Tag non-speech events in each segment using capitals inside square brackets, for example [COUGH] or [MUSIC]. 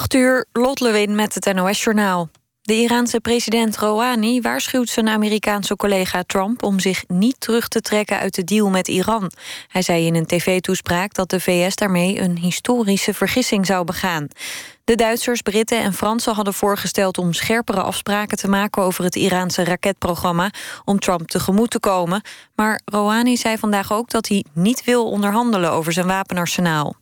8 uur, Lot Lewin met het NOS-journaal. De Iraanse president Rouhani waarschuwt zijn Amerikaanse collega Trump... om zich niet terug te trekken uit de deal met Iran. Hij zei in een tv-toespraak dat de VS daarmee... een historische vergissing zou begaan. De Duitsers, Britten en Fransen hadden voorgesteld... om scherpere afspraken te maken over het Iraanse raketprogramma... om Trump tegemoet te komen. Maar Rouhani zei vandaag ook dat hij niet wil onderhandelen... over zijn wapenarsenaal.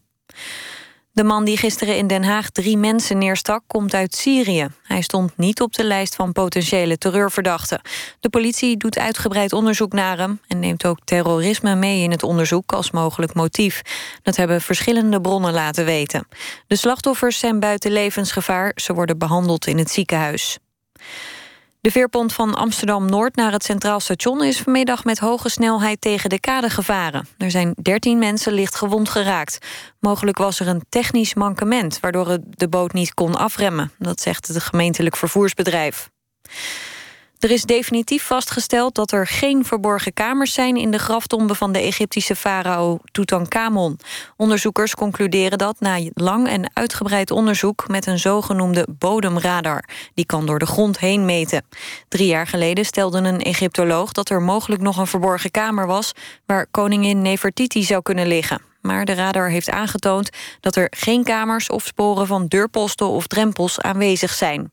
De man die gisteren in Den Haag drie mensen neerstak... komt uit Syrië. Hij stond niet op de lijst van potentiële terreurverdachten. De politie doet uitgebreid onderzoek naar hem... en neemt ook terrorisme mee in het onderzoek als mogelijk motief. Dat hebben verschillende bronnen laten weten. De slachtoffers zijn buiten levensgevaar. Ze worden behandeld in het ziekenhuis. De veerpont van Amsterdam-Noord naar het Centraal Station... is vanmiddag met hoge snelheid tegen de kade gevaren. Er zijn 13 mensen licht gewond geraakt. Mogelijk was er een technisch mankement... waardoor de boot niet kon afremmen. Dat zegt het gemeentelijk vervoersbedrijf. Er is definitief vastgesteld dat er geen verborgen kamers zijn... in de graftombe van de Egyptische farao Tutankhamon. Onderzoekers concluderen dat na lang en uitgebreid onderzoek... met een zogenoemde bodemradar. Die kan door de grond heen meten. Drie jaar geleden stelde een Egyptoloog dat er mogelijk nog een verborgen kamer was... waar koningin Nefertiti zou kunnen liggen maar de radar heeft aangetoond dat er geen kamers of sporen van deurposten of drempels aanwezig zijn.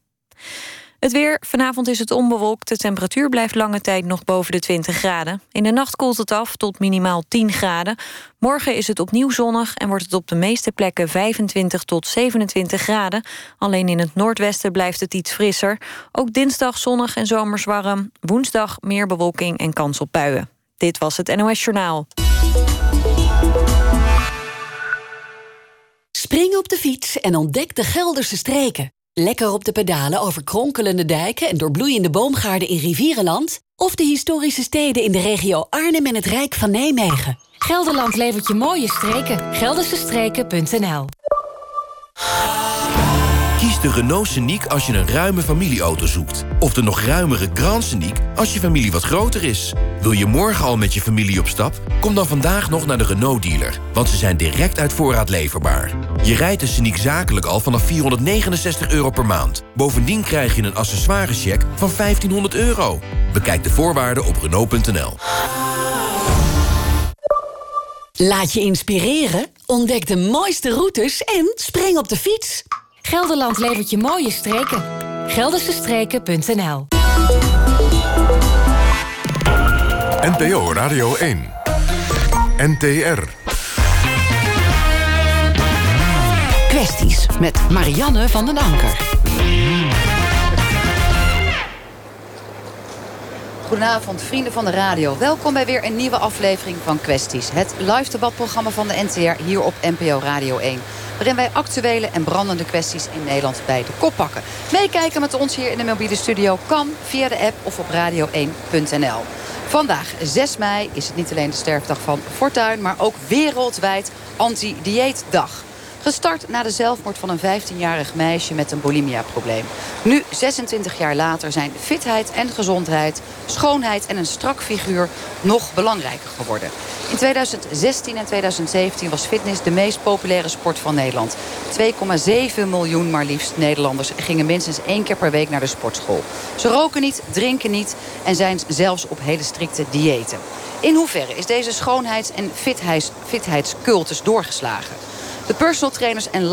Het weer. Vanavond is het onbewolkt. De temperatuur blijft lange tijd nog boven de 20 graden. In de nacht koelt het af tot minimaal 10 graden. Morgen is het opnieuw zonnig en wordt het op de meeste plekken 25 tot 27 graden. Alleen in het noordwesten blijft het iets frisser. Ook dinsdag zonnig en zomers warm. Woensdag meer bewolking en kans op buien. Dit was het NOS Journaal. Spring op de fiets en ontdek de Gelderse streken. Lekker op de pedalen over kronkelende dijken en doorbloeiende boomgaarden in Rivierenland? Of de historische steden in de regio Arnhem en het Rijk van Nijmegen? Gelderland levert je mooie streken. Geldersestreken.nl de Renault Scenic als je een ruime familieauto zoekt. Of de nog ruimere Grand Scenic als je familie wat groter is. Wil je morgen al met je familie op stap? Kom dan vandaag nog naar de Renault-dealer. Want ze zijn direct uit voorraad leverbaar. Je rijdt de Scenic zakelijk al vanaf 469 euro per maand. Bovendien krijg je een accessoirescheck van 1500 euro. Bekijk de voorwaarden op Renault.nl. Laat je inspireren, ontdek de mooiste routes en spring op de fiets. Gelderland levert je mooie streken. Geldersestreken.nl NPO Radio 1. NTR. Kwesties met Marianne van den Anker. Goedenavond, vrienden van de radio. Welkom bij weer een nieuwe aflevering van Kwesties. Het live debatprogramma van de NTR hier op NPO Radio 1 waarin wij actuele en brandende kwesties in Nederland bij de kop pakken. Meekijken met ons hier in de mobiele studio kan via de app of op radio1.nl. Vandaag, 6 mei, is het niet alleen de sterfdag van Fortuin... maar ook wereldwijd anti-dieetdag. Gestart na de zelfmoord van een 15-jarig meisje met een bulimia-probleem. Nu, 26 jaar later, zijn fitheid en gezondheid, schoonheid en een strak figuur nog belangrijker geworden. In 2016 en 2017 was fitness de meest populaire sport van Nederland. 2,7 miljoen maar liefst Nederlanders gingen minstens één keer per week naar de sportschool. Ze roken niet, drinken niet en zijn zelfs op hele strikte diëten. In hoeverre is deze schoonheids- en fitheidscultus doorgeslagen? De personal trainers en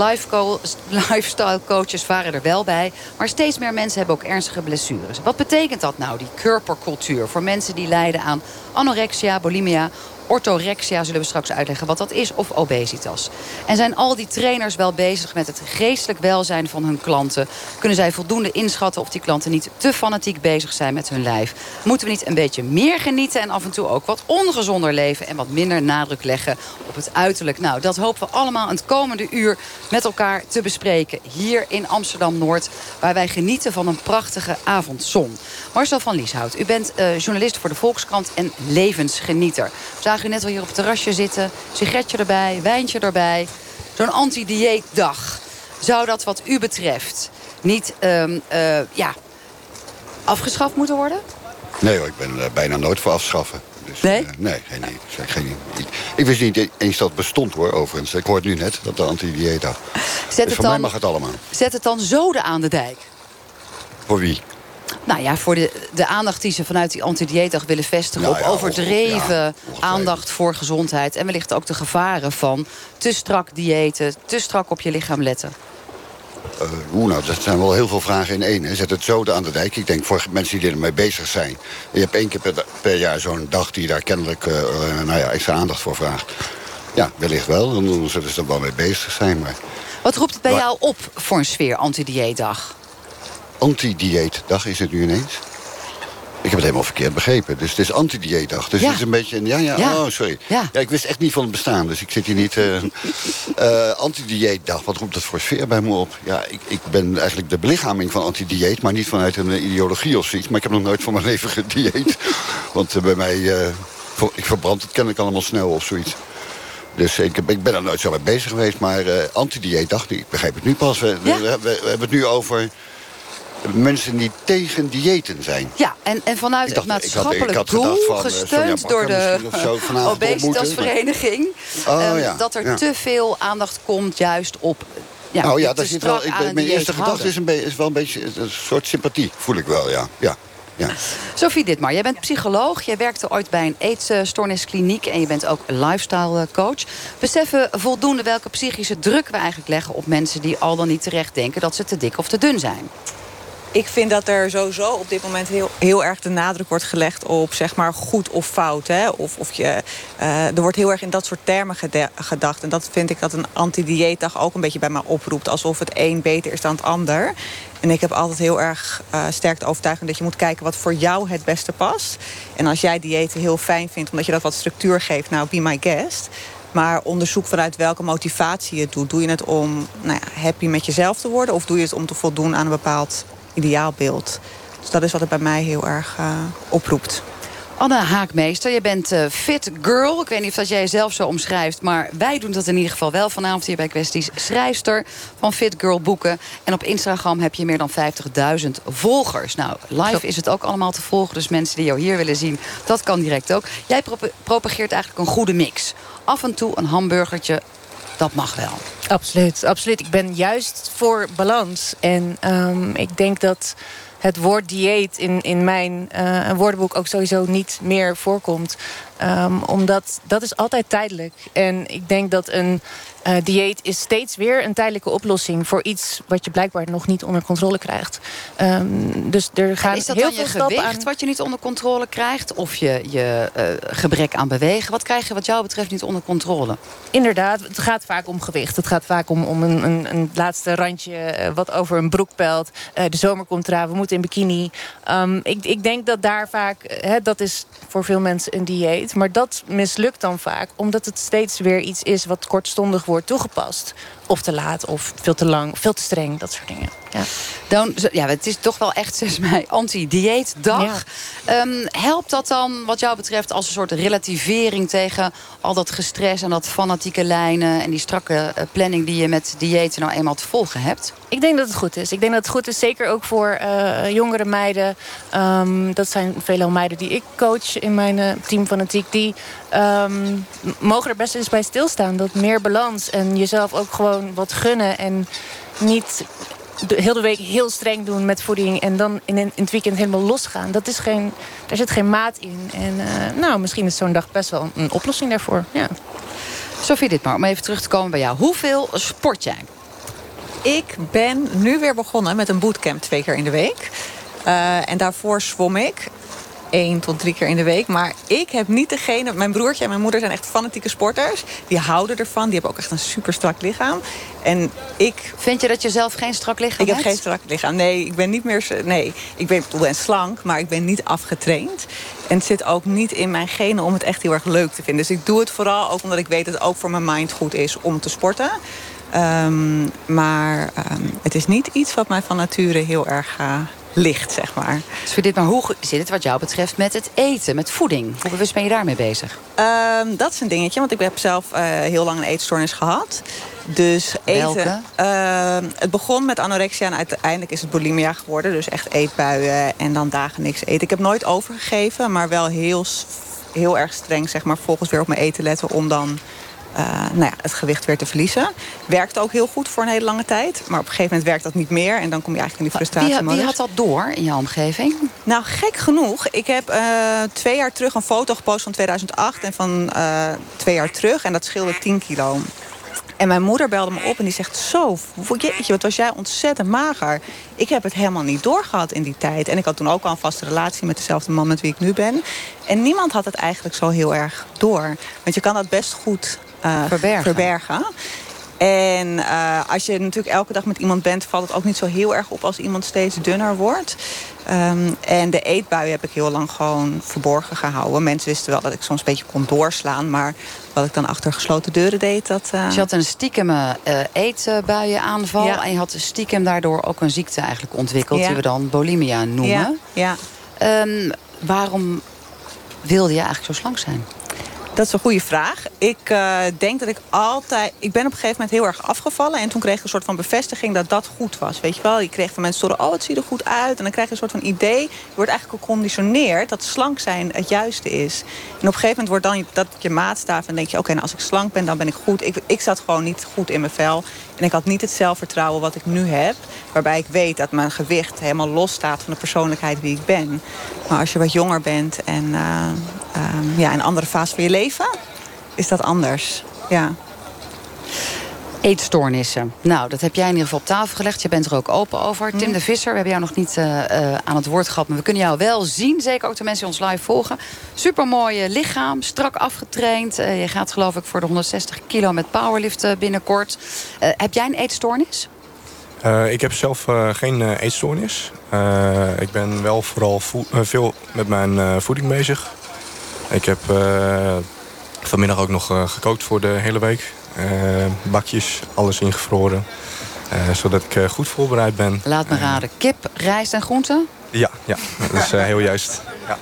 lifestyle coaches varen er wel bij. Maar steeds meer mensen hebben ook ernstige blessures. Wat betekent dat nou, die körpercultuur? Voor mensen die lijden aan anorexia, bulimia orthorexia zullen we straks uitleggen wat dat is, of obesitas. En zijn al die trainers wel bezig met het geestelijk welzijn van hun klanten? Kunnen zij voldoende inschatten of die klanten niet te fanatiek bezig zijn met hun lijf? Moeten we niet een beetje meer genieten en af en toe ook wat ongezonder leven... en wat minder nadruk leggen op het uiterlijk? Nou, dat hopen we allemaal het komende uur met elkaar te bespreken... hier in Amsterdam-Noord, waar wij genieten van een prachtige avondzon. Marcel van Lieshout, u bent uh, journalist voor de Volkskrant en levensgenieter. We net wel hier op het terrasje zitten. Sigaretje erbij, wijntje erbij. Zo'n anti-dieetdag. Zou dat wat u betreft niet um, uh, ja, afgeschaft moeten worden? Nee hoor, ik ben er bijna nooit voor afschaffen. Dus, nee? nee, geen, nee, geen, ik, ik wist niet eens dat het bestond hoor, overigens. Ik hoor het nu net, dat de anti-dieetdag. Zet dus voor mij mag het allemaal. Zet het dan zoden aan de dijk. Voor wie? Nou ja, voor de, de aandacht die ze vanuit die antidieetdag willen vestigen... Nou op ja, overdreven aandacht voor gezondheid... en wellicht ook de gevaren van te strak diëten... te strak op je lichaam letten. Uh, Oeh, nou, dat zijn wel heel veel vragen in één. Hè. Zet het zoden aan de dijk. Ik denk voor mensen die ermee bezig zijn. Je hebt één keer per, per jaar zo'n dag die daar kennelijk uh, nou ja, extra aandacht voor vraagt. Ja, wellicht wel. Dan zullen ze er wel mee bezig zijn. Maar... Wat roept het bij maar... jou op voor een sfeer antidieetdag? Anti-dieetdag is het nu ineens? Ik heb het helemaal verkeerd begrepen. Dus het is anti-dieetdag. Dus ja. het is een beetje... Ja, ja, ja. oh, sorry. Ja. ja. ik wist echt niet van het bestaan. Dus ik zit hier niet... [LAUGHS] Uh, uh, anti-dieetdag, wat roept dat voor sfeer bij me op? Ja, ik, ik ben eigenlijk de belichaming van anti-dieet... maar niet vanuit een ideologie of zoiets. Maar ik heb nog nooit van mijn [LAUGHS] leven gedieet. Want bij mij... Ik verbrand het kennelijk allemaal snel of zoiets. Dus ik, ik ben er nooit zo mee bezig geweest. Maar anti-dieetdag, ik begrijp het nu pas. We, ja. we, we, we hebben het nu over mensen die tegen diëten zijn. Ja, en, en vanuit dacht, het maatschappelijk had, ik doel, van, gesteund door de [LAUGHS] obesitasvereniging... Oh, um, ja, dat er ja. te veel aandacht komt juist op... Ja, nou ja, dat zit wel, ik, mijn eerste gedachte is, is wel een beetje een soort sympathie, voel ik wel, ja. ja. Ja. Sophie Ditmar, jij bent psycholoog. Jij werkte ooit bij een eetstoorniskliniek en je bent ook lifestyle coach. Beseffen voldoende welke psychische druk we eigenlijk leggen op mensen... die al dan niet terecht denken dat ze te dik of te dun zijn? Ik vind dat er sowieso op dit moment heel, heel erg de nadruk wordt gelegd op zeg maar goed of fout. Hè? Of, of je, uh, er wordt heel erg in dat soort termen gedacht. En dat vind ik dat een anti-dieetdag ook een beetje bij mij oproept. Alsof het een beter is dan het ander. En ik heb altijd heel erg uh, sterk de overtuiging dat je moet kijken wat voor jou het beste past. En als jij diëten heel fijn vindt, omdat je dat wat structuur geeft, nou, be my guest. Maar onderzoek vanuit welke motivatie je het doet. Doe je het om nou ja, happy met jezelf te worden? Of doe je het om te voldoen aan een bepaald ideaalbeeld? Dus dat is wat het bij mij heel erg uh, oproept. Anne Haakmeester, je bent uh, fit girl. Ik weet niet of dat jij jezelf zo omschrijft... maar wij doen dat in ieder geval wel vanavond hier bij Kwesties. Schrijfster van Fit Girl boeken. En op Instagram heb je meer dan 50.000 volgers. Nou, live is het ook allemaal te volgen. Dus mensen die jou hier willen zien, dat kan direct ook. Jij prop propageert eigenlijk een goede mix. Af en toe een hamburgertje, dat mag wel. Absoluut, absoluut. Ik ben juist voor balans. En um, ik denk dat het woord dieet in, in mijn uh, woordenboek ook sowieso niet meer voorkomt. Um, omdat dat is altijd tijdelijk. En ik denk dat een uh, dieet is steeds weer een tijdelijke oplossing... voor iets wat je blijkbaar nog niet onder controle krijgt. Um, dus er gaan is dat heel dan veel je gewicht aan... wat je niet onder controle krijgt? Of je, je uh, gebrek aan bewegen? Wat krijg je wat jou betreft niet onder controle? Inderdaad, het gaat vaak om gewicht. Het gaat vaak om, om een, een, een laatste randje uh, wat over een broek pelt. De zomer komt eraan, we moeten in bikini. Um, ik, ik denk dat daar vaak, dat is voor veel mensen een dieet. Maar dat mislukt dan vaak, omdat het steeds weer iets is... wat kortstondig wordt toegepast. Of te laat, of veel te lang, veel te streng, dat soort dingen. Ja. Dan, ja, het is toch wel echt 6 mei anti-dieetdag. Ja. Um, helpt dat dan wat jou betreft als een soort relativering tegen al dat gestres en dat fanatieke lijnen en die strakke uh, planning die je met diëten nou eenmaal te volgen hebt? Ik denk dat het goed is. Ik denk dat het goed is, zeker ook voor uh, jongere meiden. Um, dat zijn veelal meiden die ik coach in mijn uh, team fanatiek. Die um, mogen er best eens bij stilstaan. Dat meer balans en jezelf ook gewoon wat gunnen. En niet de hele week heel streng doen met voeding... en dan in, in het weekend helemaal losgaan. Dat is geen, daar zit geen maat in. En uh, nou, misschien is zo'n dag best wel een oplossing daarvoor. Ja. Sophie Ditmar, om even terug te komen bij jou. Hoeveel sport jij? Ik ben nu weer begonnen met een bootcamp twee keer in de week. Uh, en daarvoor zwom ik één tot drie keer in de week. Maar ik heb niet degene... Mijn broertje en mijn moeder zijn echt fanatieke sporters. Die houden ervan. Die hebben ook echt een super strak lichaam. En ik... Vind je dat je zelf geen strak lichaam ik hebt? Ik heb geen strak lichaam. Nee, ik ben niet meer... Nee, ik ben, ik ben slank, maar ik ben niet afgetraind. En het zit ook niet in mijn genen om het echt heel erg leuk te vinden. Dus ik doe het vooral ook omdat ik weet dat het ook voor mijn mind goed is om te sporten. Um, maar um, het is niet iets wat mij van nature heel erg uh, ligt, zeg maar. Dus voor dit maar hoe zit het wat jou betreft met het eten, met voeding? Hoe bewust ben je daarmee bezig? Um, dat is een dingetje, want ik heb zelf uh, heel lang een eetstoornis gehad. Dus eten. Uh, het begon met anorexia en uiteindelijk is het bulimia geworden. Dus echt eetbuien en dan dagen niks eten. Ik heb nooit overgegeven, maar wel heel heel erg streng zeg maar, volgens weer op mijn eten letten... om dan uh, nou ja, het gewicht weer te verliezen. Werkt ook heel goed voor een hele lange tijd. Maar op een gegeven moment werkt dat niet meer. En dan kom je eigenlijk in die frustratie. Wie, wie had dat door in jouw omgeving? Nou, gek genoeg. Ik heb uh, twee jaar terug een foto gepost van 2008 en van uh, twee jaar terug. En dat scheelde 10 kilo. En mijn moeder belde me op en die zegt... zo, jeetje, wat was jij ontzettend mager. Ik heb het helemaal niet doorgehad in die tijd. En ik had toen ook al een vaste relatie met dezelfde man met wie ik nu ben. En niemand had het eigenlijk zo heel erg door. Want je kan dat best goed verbergen. verbergen. En uh, als je natuurlijk elke dag met iemand bent... valt het ook niet zo heel erg op als iemand steeds dunner wordt. Um, en de eetbuien heb ik heel lang gewoon verborgen gehouden. Mensen wisten wel dat ik soms een beetje kon doorslaan. Maar wat ik dan achter gesloten deuren deed, dat... Uh... Dus je had een stiekem uh, eetbuienaanval. Ja. En je had stiekem daardoor ook een ziekte eigenlijk ontwikkeld... Ja. die we dan bulimia noemen. Ja. ja. Um, waarom wilde je eigenlijk zo slank zijn? Dat is een goede vraag. Ik uh, denk dat ik altijd... Ik ben op een gegeven moment heel erg afgevallen. En toen kreeg ik een soort van bevestiging dat dat goed was. Weet je wel? Je kreeg van mensen horen, oh, het ziet er goed uit. En dan krijg je een soort van idee. Je wordt eigenlijk geconditioneerd dat slank zijn het juiste is. En op een gegeven moment wordt dan dat je maatstaaf. En denk je, oké, nou, als ik slank ben, dan ben ik goed. Ik, ik zat gewoon niet goed in mijn vel. En ik had niet het zelfvertrouwen wat ik nu heb. Waarbij ik weet dat mijn gewicht helemaal los staat van de persoonlijkheid wie ik ben. Maar als je wat jonger bent en uh, ja, een andere fase van je leven... is dat anders, ja. Eetstoornissen. Nou, dat heb jij in ieder geval op tafel gelegd. Je bent er ook open over. Tim mm. de Visser, we hebben jou nog niet uh, uh, aan het woord gehad... maar we kunnen jou wel zien. Zeker ook de mensen die ons live volgen. Supermooie lichaam, strak afgetraind. Uh, je gaat geloof ik voor de 160 kilo met powerlift binnenkort. heb jij een eetstoornis? ik heb zelf geen eetstoornis. ik ben wel vooral veel met mijn voeding bezig. Ik heb vanmiddag ook nog gekookt voor de hele week. Uh, bakjes, alles ingevroren. Uh, zodat ik uh, goed voorbereid ben. Laat me raden, kip, rijst en groenten? Ja, ja dat is heel juist. Ja.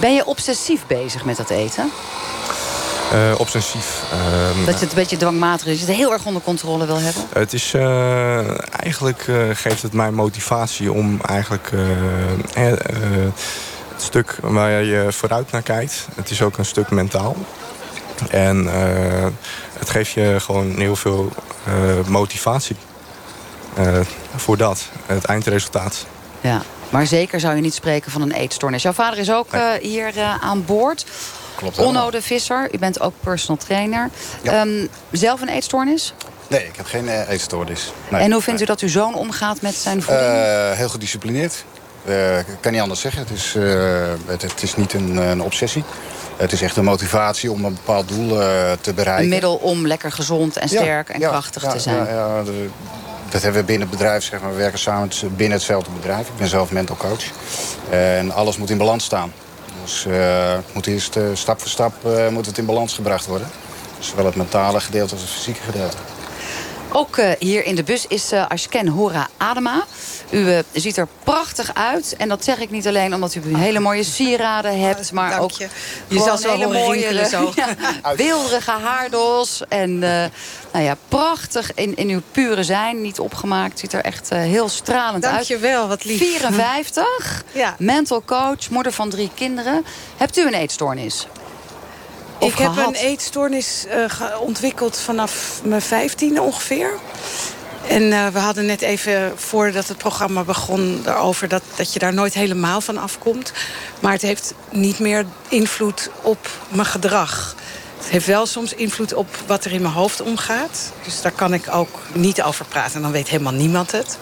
Ben je obsessief bezig met dat eten? obsessief. Ehm, dat je het een beetje dwangmatig is, dat je het heel erg onder controle wil hebben? Het is, eigenlijk geeft het mij motivatie om eigenlijk het stuk waar je vooruit naar kijkt. Het is ook een stuk mentaal. En het geeft je gewoon heel veel uh, motivatie uh, voor dat, het eindresultaat. Ja, maar zeker zou je niet spreken van een eetstoornis. Jouw vader is ook nee. hier aan boord. Klopt Onno de Visser, u bent ook personal trainer. Ja. Um, zelf een eetstoornis? Nee, ik heb geen eetstoornis. Nee. En hoe vindt u dat uw zoon omgaat met zijn voeding? heel gedisciplineerd. ik kan niet anders zeggen. Het is, het, het is niet een, een obsessie. Het is echt een motivatie om een bepaald doel uh, te bereiken. Een middel om lekker gezond en sterk ja, en ja, krachtig ja, te zijn. Ja, de, dat hebben we binnen het bedrijf. Zeg maar. We werken samen binnen hetzelfde bedrijf. Ik ben zelf mental coach. En alles moet in balans staan. Dus uh, moet eerst uh, stap voor stap moet het in balans gebracht worden. Zowel het mentale gedeelte als het fysieke gedeelte. Ook uh, hier in de bus is uh, Ashken Hora Adema. U uh, ziet er prachtig uit. En dat zeg ik niet alleen omdat u hele mooie sieraden hebt. Maar Dank ook je. Je zal zo hele mooie zo. ja, wilderige haardos. En nou ja, prachtig in, in uw pure zijn. Niet opgemaakt. Ziet er echt heel stralend Dank uit. Dank je wel, wat lief. 54. ja. Mental coach, moeder van drie kinderen. Hebt u een eetstoornis? Of ik gehad? heb een eetstoornis uh, ontwikkeld vanaf mijn vijftiende ongeveer. En uh, we hadden net even, voordat het programma begon... erover dat, dat je daar nooit helemaal van afkomt. Maar het heeft niet meer invloed op mijn gedrag. Het heeft wel soms invloed op wat er in mijn hoofd omgaat. Dus daar kan ik ook niet over praten. En dan weet helemaal niemand het.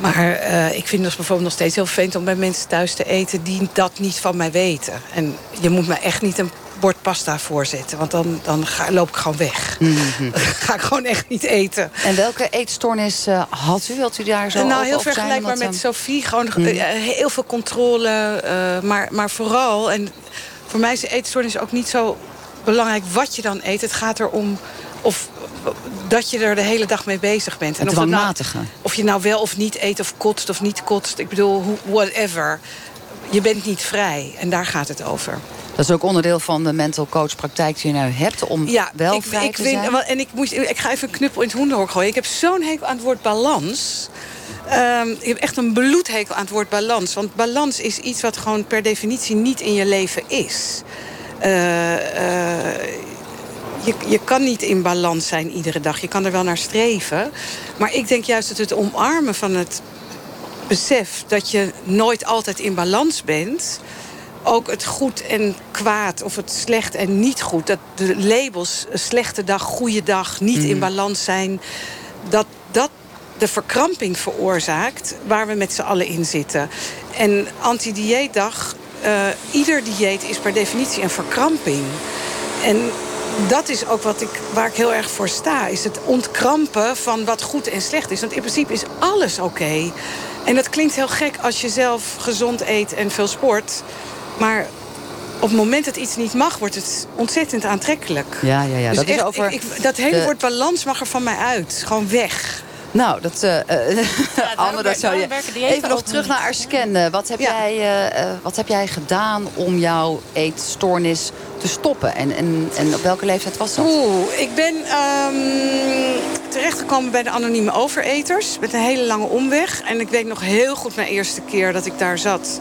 Maar uh, ik vind het bijvoorbeeld nog steeds heel vervelend om bij mensen thuis te eten... die dat niet van mij weten. En je moet me echt niet een bord pasta voorzetten. Want dan, dan ga, loop ik gewoon weg. Mm -hmm. [LAUGHS] ga ik gewoon echt niet eten. En welke eetstoornis uh, had u? Wilt u daar zo Nou, heel vergelijkbaar met Sophie. Gewoon mm. uh, heel veel controle. Uh, maar, maar vooral, en voor mij is de eetstoornis ook niet zo belangrijk wat je dan eet. Het gaat erom of dat je er de hele dag mee bezig bent. En of, nou, of je nou wel of niet eet of kotst of niet kotst. Ik bedoel, whatever. Je bent niet vrij. En daar gaat het over. Dat is ook onderdeel van de mental coach praktijk die je nu hebt... om ja, wel ik, vrij ik te vind, zijn. En ik, moest, ik ga even een knuppel in het hoenderhok gooien. Ik heb zo'n hekel aan het woord balans... Um, ik heb echt een bloedhekel aan het woord balans. Want balans is iets wat gewoon per definitie niet in je leven is. Uh, uh, je, je kan niet in balans zijn iedere dag. Je kan er wel naar streven. Maar ik denk juist dat het omarmen van het besef... dat je nooit altijd in balans bent... ook het goed en kwaad of het slecht en niet goed... dat de labels slechte dag, goede dag, niet mm. in balans zijn... dat dat de verkramping veroorzaakt waar we met z'n allen in zitten. En anti-dieetdag, uh, ieder dieet is per definitie een verkramping. En dat is ook wat ik, waar ik heel erg voor sta. Is het ontkrampen van wat goed en slecht is. Want in principe is alles oké. Okay. En dat klinkt heel gek als je zelf gezond eet en veel sport. Maar op het moment dat iets niet mag, wordt het ontzettend aantrekkelijk. Ja, ja, ja. Dus dat, echt, is over ik, ik, dat hele de... woord balans mag er van mij uit. Gewoon weg. Nou, dat, uh, ja, [LAUGHS] Anne, dat zou je... Even nog terug niet. naar Arsken. Wat, heb Ja. jij, uh, wat heb jij gedaan om jouw eetstoornis te stoppen? En, en, en op welke leeftijd was dat? Oeh, ik ben um, terechtgekomen bij de anonieme overeters. Met een hele lange omweg. En ik weet nog heel goed mijn eerste keer dat ik daar zat.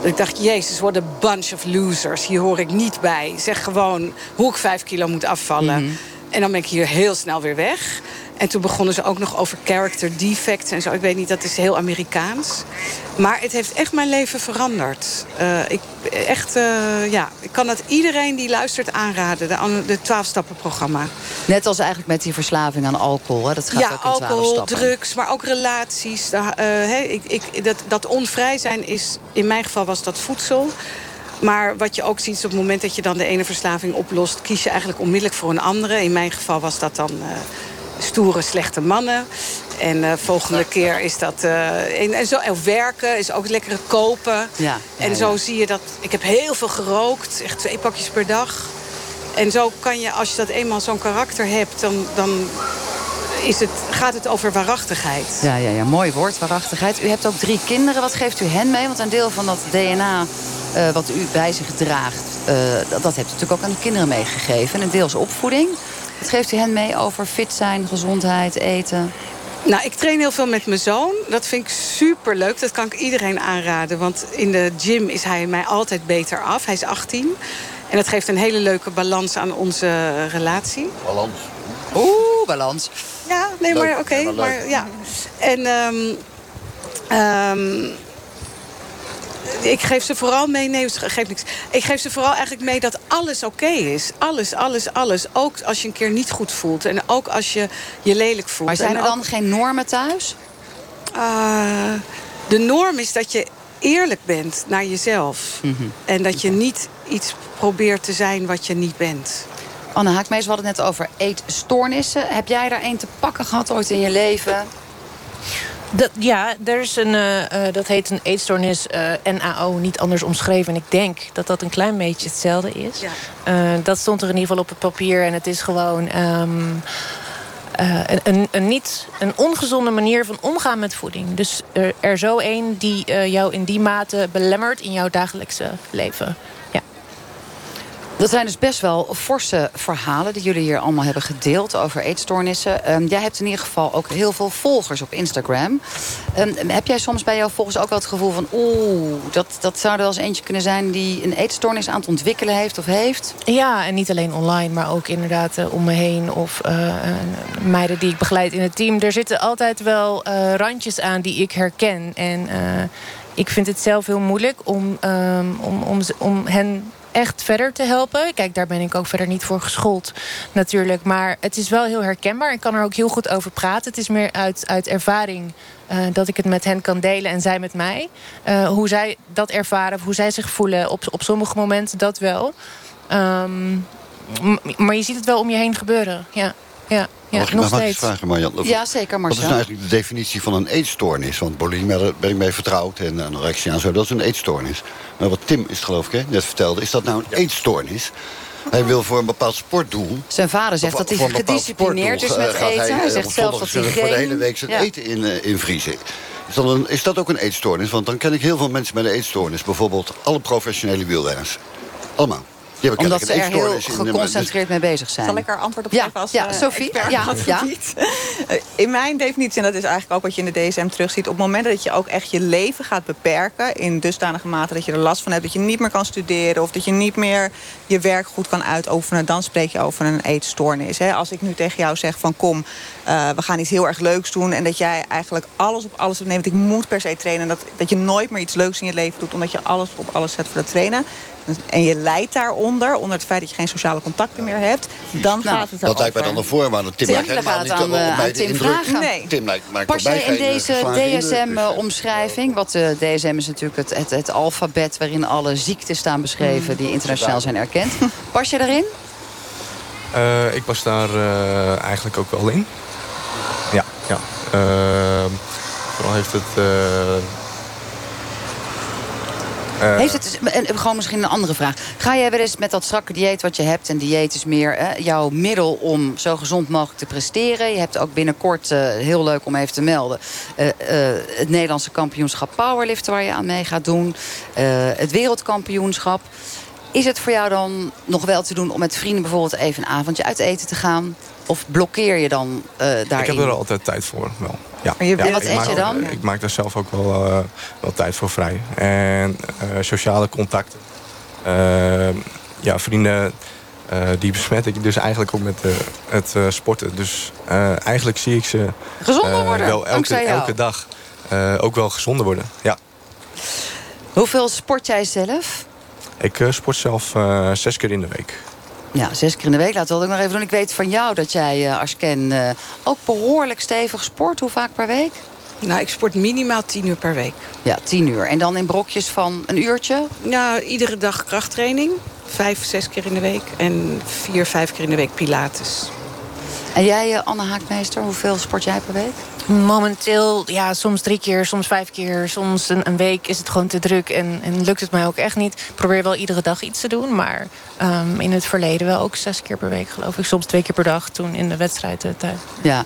Dat ik dacht, jezus, what a bunch of losers. Hier hoor ik niet bij. Zeg gewoon hoe ik vijf kilo moet afvallen. Mhm. En dan ben ik hier heel snel weer weg. En toen begonnen ze ook nog over character defects en zo. Ik weet niet, dat is heel Amerikaans. Maar het heeft echt mijn leven veranderd. Uh, ik, echt, uh, ja, ik kan dat iedereen die luistert aanraden. De, de 12-stappen-programma. Net als eigenlijk met die verslaving aan alcohol. Hè? Dat gaat ja, ook in 12 alcohol, drugs, maar ook relaties. Uh, hey, ik, ik, dat, dat onvrij zijn is, in mijn geval was dat voedsel. Maar wat je ook ziet is op het moment dat je dan de ene verslaving oplost... kies je eigenlijk onmiddellijk voor een andere. In mijn geval was dat dan stoere, slechte mannen. En de uh, volgende keer is dat... Uh, en, en zo, en werken is ook lekkere kopen. Ja, en ja, zo ja. zie je dat... Ik heb heel veel gerookt, echt twee pakjes per dag. En zo kan je, als je dat eenmaal zo'n karakter hebt... dan, dan is het, gaat het over waarachtigheid. Ja, ja, ja, mooi woord, waarachtigheid. U hebt ook drie kinderen. Wat geeft u hen mee? Want een deel van dat DNA uh, wat u bij zich draagt... Dat, dat heeft u natuurlijk ook aan de kinderen meegegeven. En een deel is opvoeding. Wat geeft u hen mee over fit zijn, gezondheid, eten? Nou, ik train heel veel met mijn zoon. Dat vind ik super leuk. Dat kan ik iedereen aanraden. Want in de gym is hij mij altijd beter af. Hij is 18. En dat geeft een hele leuke balans aan onze relatie. Balans. Oeh, balans. Ja, nee, Leuk. maar oké. Ja, maar ja. En um, um, ik geef ze vooral mee... Nee, het geeft niks. Ik geef ze vooral eigenlijk mee dat alles oké is. Alles, alles, alles. Ook als je een keer niet goed voelt. En ook als je je lelijk voelt. Maar zijn En er ook- dan geen normen thuis? Uh, de norm is dat je eerlijk bent naar jezelf. Mhm. En dat je niet iets probeert te zijn wat je niet bent. Anne Haakmees, we hadden het net over eetstoornissen. Heb jij daar een te pakken gehad ooit in je leven? Dat, ja, er is een, uh, uh, dat heet een eetstoornis uh, NAO, niet anders omschreven. En ik denk dat dat een klein beetje hetzelfde is. Ja. Dat stond er in ieder geval op het papier. En het is gewoon um, uh, een, een, een, niet, een ongezonde manier van omgaan met voeding. Dus er, er zo een die jou in die mate belemmert in jouw dagelijkse leven. Dat zijn dus best wel forse verhalen die jullie hier allemaal hebben gedeeld over eetstoornissen. Um, jij hebt in ieder geval ook heel veel volgers op Instagram. Um, heb jij soms bij jouw volgers ook wel het gevoel van... oeh, dat, dat zou er wel eens eentje kunnen zijn die een eetstoornis aan het ontwikkelen heeft of heeft? Ja, en niet alleen online, maar ook inderdaad uh, om me heen. Of uh, meiden die ik begeleid in het team. Er zitten altijd wel uh, randjes aan die ik herken. En ik vind het zelf heel moeilijk om, um, om, om, om hen echt verder te helpen. Kijk, daar ben ik ook verder niet voor geschoold natuurlijk. Maar het is wel heel herkenbaar. Ik kan er ook heel goed over praten. Het is meer uit, uit ervaring uh, dat ik het met hen kan delen en zij met mij. Uh, hoe zij dat ervaren, hoe zij zich voelen. Op, op sommige momenten dat wel. Um, maar je ziet het wel om je heen gebeuren. Ja, ja. Ja, mag ik nog nog wat steeds. vragen, Marjan? Ja, zeker, Wat is Marcel. nou eigenlijk de definitie van een eetstoornis? Want bulimie, daar ben ik mee vertrouwd. En anorexia en zo, dat is een eetstoornis. Maar wat Tim is geloof ik, hè, net vertelde... is dat nou een eetstoornis? Hij wil voor een bepaald sportdoel... Zijn vader zegt dat hij gedisciplineerd is met eh, eten. Hij, eh, zegt zelfs dat hij voor de hele week zijn Ja. eten in, uh, invriezen. Is dat, een, is dat ook een eetstoornis? Want dan ken ik heel veel mensen met een eetstoornis. Bijvoorbeeld alle professionele wielrenners. Allemaal. Omdat ze er heel geconcentreerd mee bezig zijn. Zal ik er antwoord op ja, geven als ja, Sophie? Ja, ja. [LAUGHS] In mijn definitie, en dat is eigenlijk ook wat je in de DSM terugziet... op het moment dat je ook echt je leven gaat beperken... in dusdanige mate dat je er last van hebt... dat je niet meer kan studeren of dat je niet meer je werk goed kan uitoefenen... dan spreek je over een eetstoornis. Als ik nu tegen jou zeg van kom, uh, we gaan iets heel erg leuks doen... en dat jij eigenlijk alles op alles neemt. Ik moet per se trainen. Dat, dat je nooit meer iets leuks in je leven doet... omdat je alles op alles zet voor het trainen. En je lijdt daaronder, onder het feit dat je geen sociale contacten meer hebt... dan nou, gaat het Dat lijkt mij dan een voorwaarde. Tim, Tim lijkt helemaal niet aan, uh, aan Tim vragen. Nee. Tim lijkt, maakt Pas jij in deze DSM-omschrijving... wat de DSM is natuurlijk het, het, het, alfabet... waarin alle ziekten staan beschreven die internationaal zijn erkend. Pas je daarin? Uh, ik pas daar uh, eigenlijk ook wel in. Ja, ja. Uh, vooral heeft het... Heeft het, en gewoon misschien een andere vraag. Ga jij wel eens met dat strakke dieet wat je hebt... en dieet is meer hè, jouw middel om zo gezond mogelijk te presteren. Je hebt ook binnenkort, heel leuk om even te melden... het Nederlandse kampioenschap powerliften waar je aan mee gaat doen. het wereldkampioenschap. Is het voor jou dan nog wel te doen om met vrienden bijvoorbeeld even een avondje uit eten te gaan? Of blokkeer je dan uh, daarin? Ik heb er altijd tijd voor, wel. Ja. je, ja. En wat eet je dan? Ik maak daar zelf ook wel, uh, wel tijd voor vrij. En uh, sociale contacten. ja, vrienden die besmet ik dus eigenlijk ook met het sporten. Dus eigenlijk zie ik ze gezonder worden, wel elke, elke dag ook wel gezonder worden. Ja. Hoeveel sport jij zelf? Ik uh, sport zelf uh, zes keer in de week. Ja, zes keer in de week. Laten we dat ook nog even doen. Ik weet van jou dat jij uh, als ken ook behoorlijk stevig sport. Hoe vaak per week? Nou, ik sport minimaal tien uur per week. Ja, tien uur. En dan in brokjes van een uurtje? Ja, iedere dag krachttraining. Vijf, zes keer in de week. En vier, vijf keer in de week pilates. En jij, Anne Haakmeester, hoeveel sport jij per week? Momenteel, ja, soms drie keer, soms vijf keer. Soms een, een week is het gewoon te druk en, en, lukt het mij ook echt niet. Ik probeer wel iedere dag iets te doen. Maar um, in het verleden wel ook zes keer per week, geloof ik. Soms twee keer per dag, toen in de wedstrijd tijd. Ja,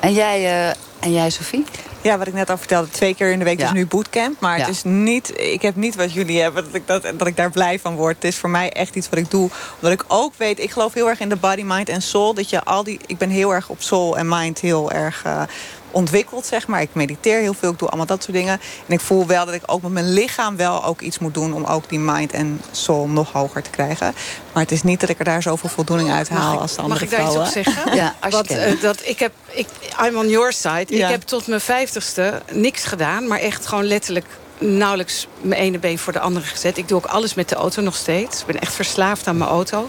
en jij, uh, en jij Sophie? Ja, wat ik net al vertelde, twee keer in de week ja. is nu bootcamp. Maar het is niet, ik heb niet wat jullie hebben, dat ik, dat, dat ik daar blij van word. Het is voor mij echt iets wat ik doe. Omdat ik ook weet, ik geloof heel erg in de body, mind en soul. Dat je al die, ik ben heel erg op soul en mind heel erg uh, ontwikkeld, zeg maar. Ik mediteer heel veel, ik doe allemaal dat soort dingen. En ik voel wel dat ik ook met mijn lichaam wel ook iets moet doen... om ook die mind en soul nog hoger te krijgen. Maar het is niet dat ik er daar zoveel voldoening uit haal als de andere vrouwen. Mag ik daar iets op zeggen? [LAUGHS] ja, als Want, uh, dat, ik heb, ik, I'm on your side. Ja. Ik heb tot mijn vijftigste niks gedaan, maar echt gewoon letterlijk nauwelijks mijn ene been voor de andere gezet. Ik doe ook alles met de auto nog steeds. Ik ben echt verslaafd aan mijn auto.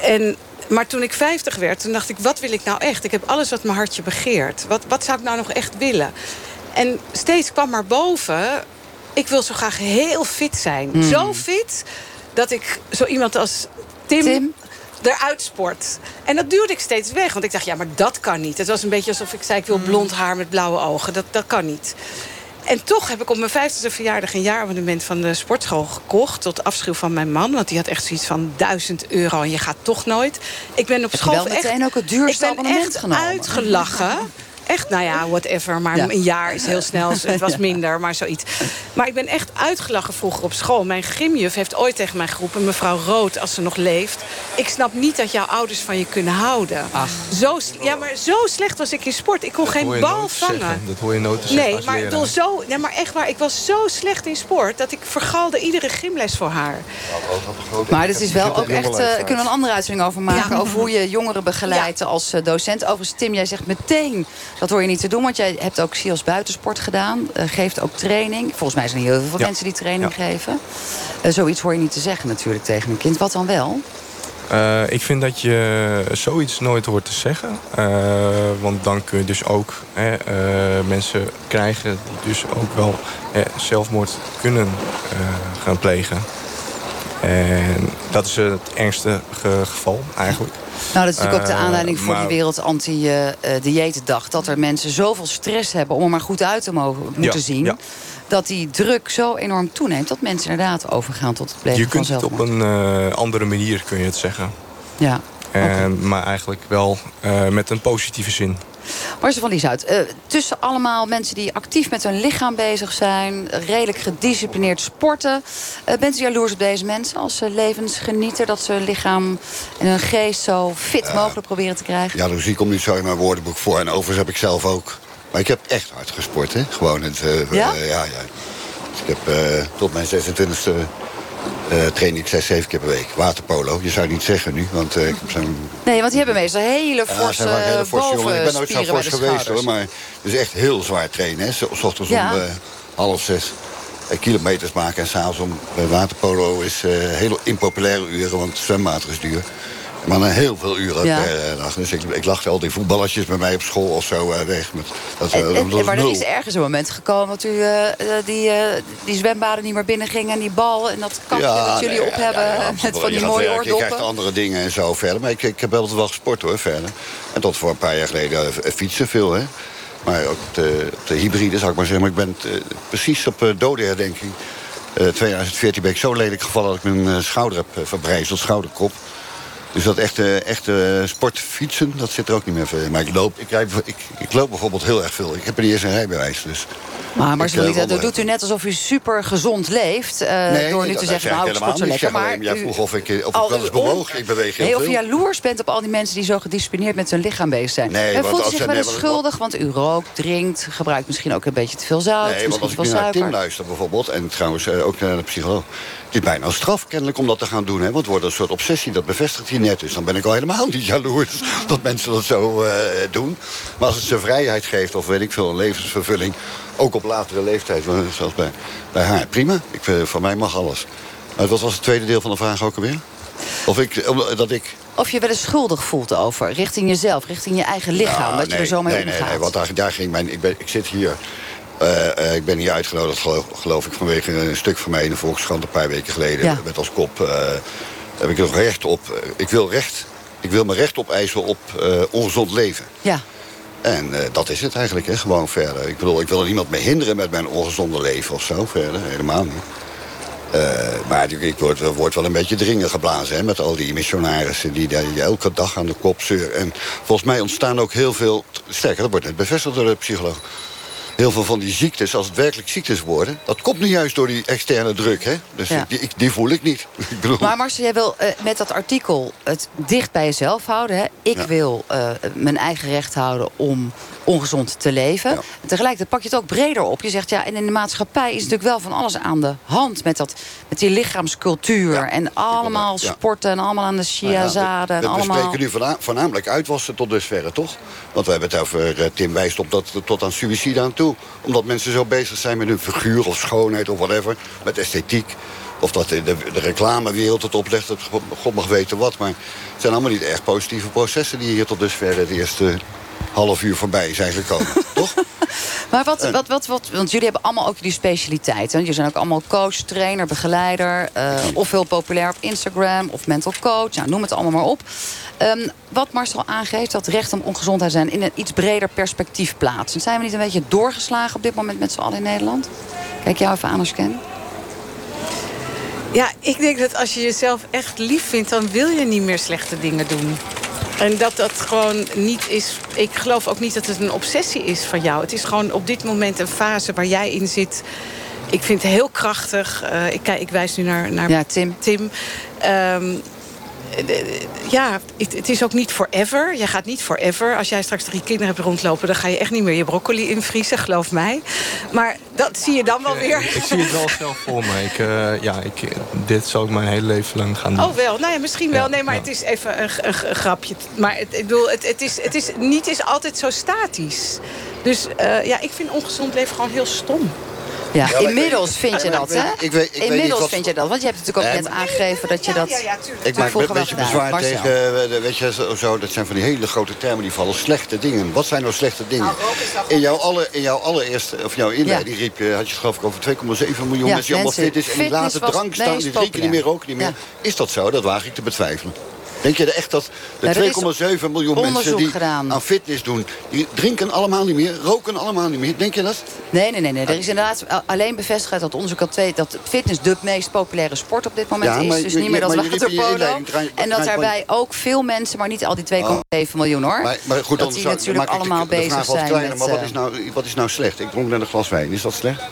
En maar toen ik 50 werd, toen dacht ik, wat wil ik nou echt? Ik heb alles wat mijn hartje begeert. Wat, wat zou ik nou nog echt willen? En steeds kwam maar boven... ik wil zo graag heel fit zijn. Hmm. Zo fit dat ik zo iemand als Tim, Tim? eruit sport. En dat duwde ik steeds weg. Want ik dacht, ja, maar dat kan niet. Het was een beetje alsof ik zei, ik wil blond haar met blauwe ogen. Dat, dat kan niet. En toch heb ik op mijn vijftigste verjaardag een jaarabonnement van de sportschool gekocht. Tot afschuw van mijn man. Want die had echt zoiets van duizend euro en je gaat toch nooit. Ik ben op school wel meteen ook het duurste ik ben abonnement echt genomen. uitgelachen. [LAUGHS] Echt, nou ja, whatever. Maar Ja. een jaar is heel snel. Het was [LAUGHS] minder, maar zoiets. Maar ik ben echt uitgelachen vroeger op school. Mijn gymjuf heeft ooit tegen mij geroepen... mevrouw Rood, als ze nog leeft... ik snap niet dat jouw ouders van je kunnen houden. Zo, s- ja, maar zo slecht was ik in sport. Ik kon Dat geen bal vangen. zeggen. Dat hoor je nooit te zeggen Nee, maar, bedoel, zo, nee, maar echt waar, ik was zo slecht in sport... dat ik vergalde iedere gymles voor haar. Maar dit is wel ook echt... eh, Daar kunnen we een andere uitzending over maken. Ja. Over hoe je jongeren begeleidt als eh, docent. Overigens, Tim, jij zegt meteen... dat hoor je niet te doen, want jij hebt ook SIOS buitensport gedaan. eh, geeft ook training. Volgens mij zijn er heel veel Ja. mensen die training Ja. geven. Eh, zoiets hoor je niet te zeggen natuurlijk tegen een kind. Wat dan wel? Eh, ik vind dat je zoiets nooit hoort te zeggen. Want dan kun je dus ook hè, mensen krijgen die dus ook wel eh, zelfmoord kunnen gaan plegen. En dat is het ergste ge- geval eigenlijk. Nou, dat is natuurlijk ook de Eh, aanleiding voor maar- die Wereld Anti-Dieetdag. Dat er mensen zoveel stress hebben om er maar goed uit te mogen, moeten Ja, zien. ja. Dat die druk zo enorm toeneemt. Dat mensen inderdaad overgaan tot het plegen Je kunt het op een eh, andere manier kun je het zeggen. Ja. En, Maar eigenlijk wel met een positieve zin. Marcel van Lieshout, uh, tussen allemaal mensen die actief met hun lichaam bezig zijn... redelijk gedisciplineerd sporten... Uh, bent u jaloers op deze mensen als ze levensgenieten... dat ze hun lichaam en hun geest zo fit mogelijk proberen te krijgen? Jaloezie komt niet zo in mijn woordenboek voor. En overigens heb ik zelf ook... Maar ik heb echt hard gesport, hè? Gewoon het... Uh, ja? ja, ja. Dus ik heb tot mijn 26e uh, train ik zes, zeven keer per week. Waterpolo, je zou het niet zeggen nu. Want, uh, ik heb zo'n... Nee, want die hebben meestal hele forse, ja, hele forse jongen. Ik ben nooit zo fors geweest hoor. Maar het is echt heel zwaar trainen. Hè. S ochtends ja. om uh, half zes kilometers maken. En s'avonds om bij waterpolo is hele impopulaire uren. Want zwemwater is duur. Maar dan heel veel uren ja. per eh, dag. Dus ik, ik lachte al die voetballertjes bij mij op school of zo uh, weg. Met, dat, en, en, dat maar er is ergens een moment gekomen dat u uh, die, uh, die zwembaden niet meer binnen ging... en die bal en dat kampje ja, dat jullie nee, op hebben [LAUGHS] met van die mooie oordoppen. Je krijgt andere dingen en zo verder. Maar ik, ik heb altijd wel gesport hoor, verder. En tot voor een paar jaar geleden fietsen veel, hè. Maar ook op de, op de hybride, zou ik maar zeggen. Maar ik ben precies op uh, dodenherdenking... 2014 ben ik zo lelijk gevallen dat ik mijn schouder heb verbrijzeld, schouderkop. Dus dat echte, echte sportfietsen, dat zit er ook niet meer voor. Maar ik loop, ik, rijd, ik, ik loop bijvoorbeeld heel erg veel. Ik heb er niet eens een rijbewijs. Dus maar Marcelita, dat doet u net alsof u super gezond leeft. Uh, nee, door nu te zeggen, nou, ik sport zo lekker. Maar jij vroeg of ik, of ik wel eens bewoog. Ik beweeg heel nee, Of je jaloers bent op al die mensen die zo gedisciplineerd met hun lichaam bezig zijn. Nee, en voelt u zich wel eens schuldig, want u rookt, drinkt... gebruikt misschien ook een beetje te veel zout, Nee, want als ik nu naar Tim luister bijvoorbeeld... en trouwens ook naar de psycholoog... Het is bijna een straf kennelijk om dat te gaan doen. Hè? Want het wordt een soort obsessie, dat bevestigt hij net. Dus dan ben ik al helemaal niet jaloers [LAUGHS] dat mensen dat zo uh, doen. Maar als het ze vrijheid geeft, of weet ik veel, een levensvervulling... ook op latere leeftijd, zoals bij, bij haar, prima. Ik, uh, van mij mag alles. Maar wat was het tweede deel van de vraag ook alweer? Of ik, dat ik... Of je wel eens schuldig voelt over, richting jezelf, richting je eigen lichaam. Nou, dat nee, je er zo mee nee, omgaat. Nee, nee, want daar, daar ging mijn... Ik, ben, ik zit hier uh, uh, ik ben hier uitgenodigd, geloof, geloof, ik, vanwege een stuk van mij in de Volkskrant een paar weken geleden. Ja. Met als kop, uh, heb ik nog recht op. ik, wil recht, ik wil me recht opeisen op ongezond leven. Ja. En dat is het eigenlijk, hè, gewoon verder. Ik bedoel, ik wil er niemand mee hinderen met mijn ongezonde leven of zo, verder. Helemaal niet. maar ik word, word wel een beetje dringen geblazen hè, met al die missionarissen die, die elke dag aan de kop zeuren. En volgens mij ontstaan ook heel veel. Sterker, dat wordt net bevestigd door de psycholoog heel veel van die ziektes, als het werkelijk ziektes worden... dat komt nu juist door die externe druk, hè? Dus die, die, voel ik niet. [LAUGHS] ik bedoel... Maar Marcel, jij wil uh, met dat artikel het dicht bij jezelf houden. Hè? Ik wil uh, mijn eigen recht houden om ongezond te leven. Ja. En tegelijkertijd pak je het ook breder op. Je zegt, ja, en in de maatschappij is natuurlijk wel van alles aan de hand... met, dat, met die lichaamscultuur en allemaal sporten... en allemaal aan de chiazade. Nou en allemaal... We spreken nu voornamelijk uitwassen tot dusverre, toch? Want we hebben het over, uh, Tim wijst op dat, tot aan suïcide aan toe. Omdat mensen zo bezig zijn met hun figuur of schoonheid of whatever. Met esthetiek. Of dat de, de, de reclamewereld het oplegt, dat God mag weten wat. Maar het zijn allemaal niet echt positieve processen... die hier tot dusver het eerste half uur voorbij zijn gekomen, [LAUGHS] toch? Maar wat, wat, wat, wat, want jullie hebben allemaal ook die specialiteiten. Jullie zijn ook allemaal coach, trainer, begeleider. Uh, of heel populair op Instagram, of mental coach. Nou, noem het allemaal maar op. Um, wat Marcel aangeeft, dat recht om ongezondheid zijn... in een iets breder perspectief plaatsen. Zijn we niet een beetje doorgeslagen op dit moment met z'n allen in Nederland? Kijk jou even aan als ken. Ja, ik denk dat als je jezelf echt lief vindt... dan wil je niet meer slechte dingen doen. En dat dat gewoon niet is... Ik geloof ook niet dat het een obsessie is van jou. Het is gewoon op dit moment een fase waar jij in zit... Ik vind het heel krachtig. Uh, ik, ik wijs nu naar, naar ja, Tim. Tim. Um, ja, het, het, is ook niet forever. Je gaat niet forever. Als jij straks drie kinderen hebt rondlopen... dan ga je echt niet meer je broccoli invriezen, geloof mij. Maar dat zie je dan wel weer. Ik, zie het wel zelf voor me. Ik, uh, ja, ik, dit zou ik mijn hele leven lang gaan doen. Oh wel, nou ja, misschien wel. Nee, maar het is even een, een, een, grapje. Maar het, ik bedoel, het, het, is, het is, niet is altijd zo statisch. Dus uh, ja, ik vind ongezond leven gewoon heel stom. Ja, inmiddels vind je dat, hè? Ik weet, ik inmiddels weet vind je dat, want je hebt natuurlijk ook net aangegeven dat je dat... Ja, ja, ik maak een beetje bezwaar tegen, eh, weet je, zo, dat zijn van die hele grote termen die vallen. Slechte dingen. Wat zijn nou slechte dingen? Nou, in jouw, alle, in jouw allereerste, of jouw inleiding riep je, had je het geloof ik over 2,7 miljoen mensen die allemaal fit is. En die laten drank staan, die drinken niet meer, roken niet meer. Is dat zo? Dat waag ik te betwijfelen. Denk je echt dat de 2,7 miljoen mensen die aan fitness doen... die drinken allemaal niet meer, roken allemaal niet meer? Denk je dat? Nee, nee, nee. nee. Er is inderdaad alleen bevestigd dat onderzoek al twee... dat fitness de meest populaire sport op dit moment is. Dus niet meer dat waterpolo. En dat daarbij ook veel mensen, maar niet al die 2,7 miljoen hoor. Maar, maar goed, dat die natuurlijk allemaal bezig zijn met... Maar wat is, nou, wat is nou slecht? Ik dronk net een glas wijn. Is dat slecht?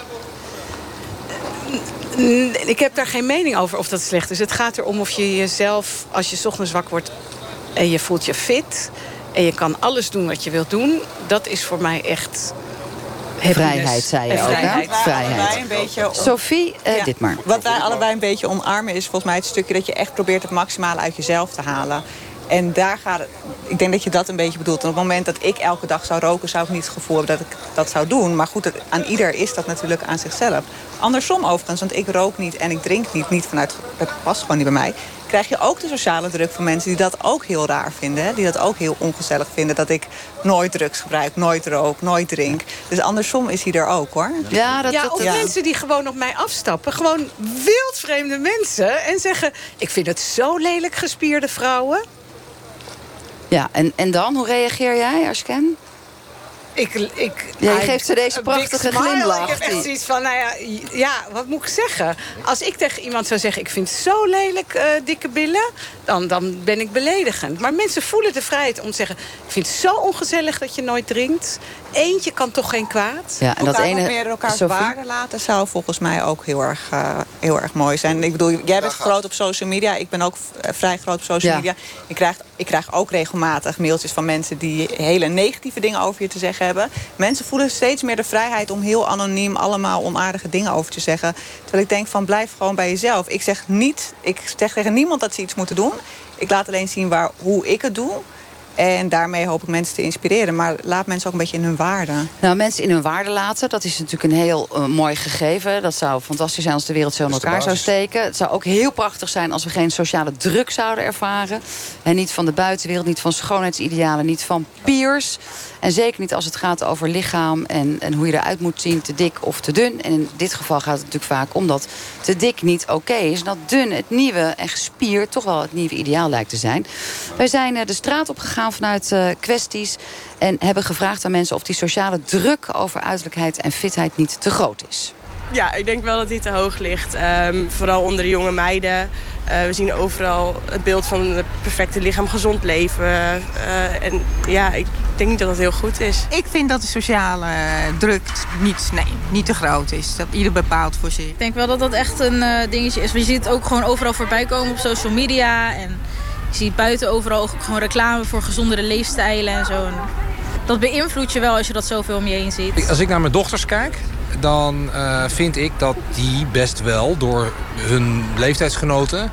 Ik heb daar geen mening over of dat slecht is. Het gaat erom of je jezelf, als je ochtends wakker wordt... en je voelt je fit en je kan alles doen wat je wilt doen... dat is voor mij echt Vrijheid, zei je ook, hè? Vrijheid. Een beetje Sophie, uh, dit maar. Wat wij allebei een beetje omarmen is volgens mij het stukje... dat je echt probeert het maximale uit jezelf te halen. En daar gaat het, ik denk dat je dat een beetje bedoelt. En op het moment dat ik elke dag zou roken, zou ik niet het gevoel hebben dat ik dat zou doen. Maar goed, aan ieder is dat natuurlijk aan zichzelf. Andersom overigens, want ik rook niet en ik drink niet. Niet vanuit, het past gewoon niet bij mij. Krijg je ook de sociale druk van mensen die dat ook heel raar vinden. Hè? Die dat ook heel ongezellig vinden. Dat ik nooit drugs gebruik, nooit rook, nooit drink. Dus andersom is hij er ook hoor. Ja, dat, ja of mensen die gewoon op mij afstappen. Gewoon wildvreemde mensen. En zeggen, ik vind het zo lelijk gespierde vrouwen. Ja, en, en dan? Hoe reageer jij als je ken? Ik, ik, Jij geeft ze deze prachtige glimlach. Ik heb echt zoiets van, nou ja, ja, wat moet ik zeggen? Als ik tegen iemand zou zeggen, ik vind het zo lelijk, uh, dikke billen... Dan, dan ben ik beledigend. Maar mensen voelen de vrijheid om te zeggen... ik vind het zo ongezellig dat je nooit drinkt. Eentje kan toch geen kwaad? Ja, en dat ene, meer elkaar waarde laten zou volgens mij ook heel erg, uh, heel erg mooi zijn. Ik bedoel, jij bent groot op social media. Ik ben ook eh, vrij groot op social media. Ik krijg, ik krijg ook regelmatig mailtjes van mensen... die hele negatieve dingen over je te zeggen hebben. Mensen voelen steeds meer de vrijheid om heel anoniem... allemaal onaardige dingen over te zeggen. Terwijl ik denk van blijf gewoon bij jezelf. Ik zeg, niet, ik zeg tegen niemand dat ze iets moeten doen. Ik laat alleen zien waar, hoe ik het doe... En daarmee hoop ik mensen te inspireren. Maar laat mensen ook een beetje in hun waarde. Nou, mensen in hun waarde laten, dat is natuurlijk een heel uh, mooi gegeven. Dat zou fantastisch zijn als de wereld zo in elkaar zou steken. Het zou ook heel prachtig zijn als we geen sociale druk zouden ervaren. En niet van de buitenwereld, niet van schoonheidsidealen, niet van peers. En zeker niet als het gaat over lichaam en, en hoe je eruit moet zien, te dik of te dun. En in dit geval gaat het natuurlijk vaak om dat te dik niet oké is. En dat dun het nieuwe en gespierd toch wel het nieuwe ideaal lijkt te zijn. Wij zijn uh, de straat opgegaan vanuit uh, kwesties. En hebben gevraagd aan mensen of die sociale druk over uiterlijkheid en fitheid niet te groot is. Ja, ik denk wel dat die te hoog ligt. Um, vooral onder de jonge meiden. Uh, we zien overal het beeld van het perfecte lichaam, gezond leven. Uh, en ja, ik denk niet dat dat heel goed is. Ik vind dat de sociale druk niet, nee, niet te groot is. Dat ieder bepaalt voor zich. Ik denk wel dat dat echt een uh, dingetje is. Je ziet het ook gewoon overal voorbij komen op social media. En je ziet buiten overal ook gewoon reclame voor gezondere leefstijlen en zo. En dat beïnvloedt je wel als je dat zoveel om je heen ziet. Als ik naar mijn dochters kijk, dan uh, vind ik dat die best wel door hun leeftijdsgenoten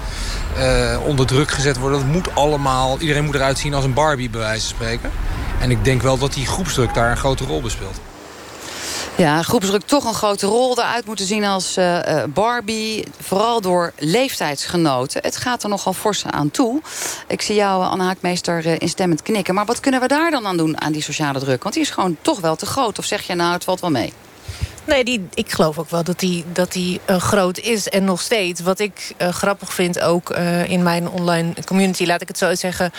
uh, onder druk gezet worden. Dat moet allemaal, iedereen moet eruit zien als een Barbie bij wijze van spreken. En ik denk wel dat die groepsdruk daar een grote rol bespeelt. Ja, groepsdruk toch een grote rol eruit moeten zien als uh, Barbie. Vooral door leeftijdsgenoten. Het gaat er nogal fors aan toe. Ik zie jou, Anne Haakmeester, instemmend knikken. Maar wat kunnen we daar dan aan doen aan die sociale druk? Want die is gewoon toch wel te groot. Of zeg je nou, het valt wel mee? Nee, die, ik geloof ook wel dat die, dat die uh, groot is en nog steeds. Wat ik uh, grappig vind ook uh, in mijn online community, laat ik het zo zeggen...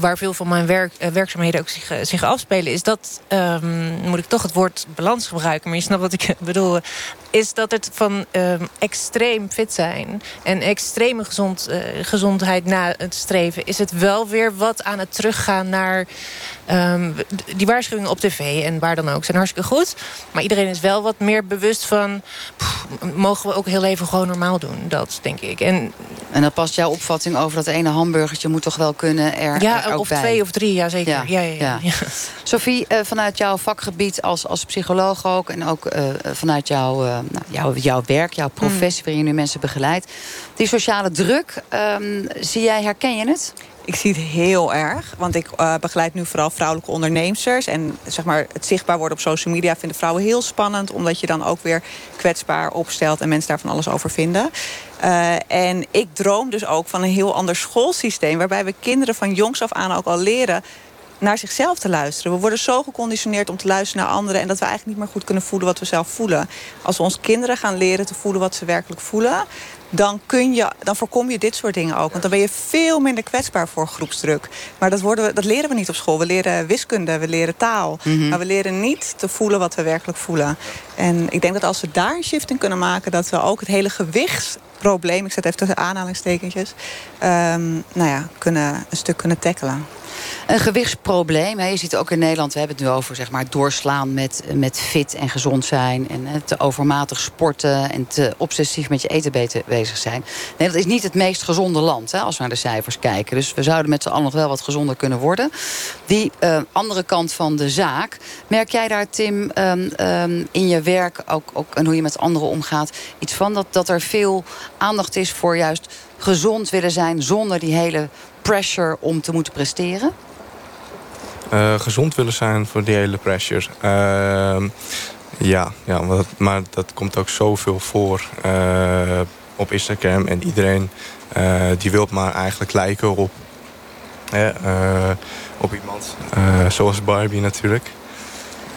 waar veel van mijn werk, werkzaamheden ook zich, zich afspelen... is dat, um, moet ik toch het woord balans gebruiken... maar je snapt wat ik [LAUGHS] bedoel... is dat het van um, extreem fit zijn en extreme gezond, gezondheid na het streven... is het wel weer wat aan het teruggaan naar... Um, die waarschuwingen op tv en waar dan ook zijn hartstikke goed. Maar iedereen is wel wat meer bewust van... Pff, mogen we ook heel even gewoon normaal doen. Dat denk ik. En, en dan past jouw opvatting over dat ene hamburgertje... moet toch wel kunnen er, ja, er ook of twee of drie, ja zeker. Ja. Ja, ja, ja. Sophie, uh, vanuit jouw vakgebied als, als psycholoog ook... en ook uh, vanuit jouw, uh, nou, jouw, jouw werk, jouw professie... Mm. waarin je nu mensen begeleidt. Die sociale druk, um, zie jij, herken je het? Ik zie het heel erg, want ik uh, begeleid nu vooral vrouwelijke onderneemsters. En zeg maar, het zichtbaar worden op social media vinden vrouwen heel spannend... omdat je dan ook weer kwetsbaar opstelt en mensen daar van alles over vinden. Uh, en ik droom dus ook van een heel ander schoolsysteem... waarbij we kinderen van jongs af aan ook al leren naar zichzelf te luisteren. We worden zo geconditioneerd om te luisteren naar anderen... en dat we eigenlijk niet meer goed kunnen voelen wat we zelf voelen. Als we ons kinderen gaan leren te voelen wat ze werkelijk voelen... dan, kun je, dan voorkom je dit soort dingen ook. Want dan ben je veel minder kwetsbaar voor groepsdruk. Maar dat, worden we, dat leren we niet op school. We leren wiskunde, we leren taal. Mhm. Maar we leren niet te voelen wat we werkelijk voelen. En ik denk dat als we daar een shift in kunnen maken... dat we ook het hele gewichtsprobleem... ik zet even tussen aanhalingstekentjes... ehm, nou ja, kunnen, een stuk kunnen tackelen. Een gewichtsprobleem. Je ziet ook in Nederland, we hebben het nu over zeg maar, doorslaan met, met fit en gezond zijn. En hè, te overmatig sporten en te obsessief met je eten bezig zijn. Nederland is niet het meest gezonde land hè, als we naar de cijfers kijken. Dus we zouden met z'n allen nog wel wat gezonder kunnen worden. Die uh, andere kant van de zaak. Merk jij daar, Tim, um, um, in je werk ook, ook, en hoe je met anderen omgaat, iets van dat, dat er veel aandacht is voor juist gezond willen zijn zonder die hele pressure om te moeten presteren? Uh, gezond willen zijn voor die hele pressure. Uh, ja, ja maar dat komt ook zoveel voor uh, op Instagram. En iedereen uh, die wil maar eigenlijk lijken op, op iemand. zoals Barbie natuurlijk.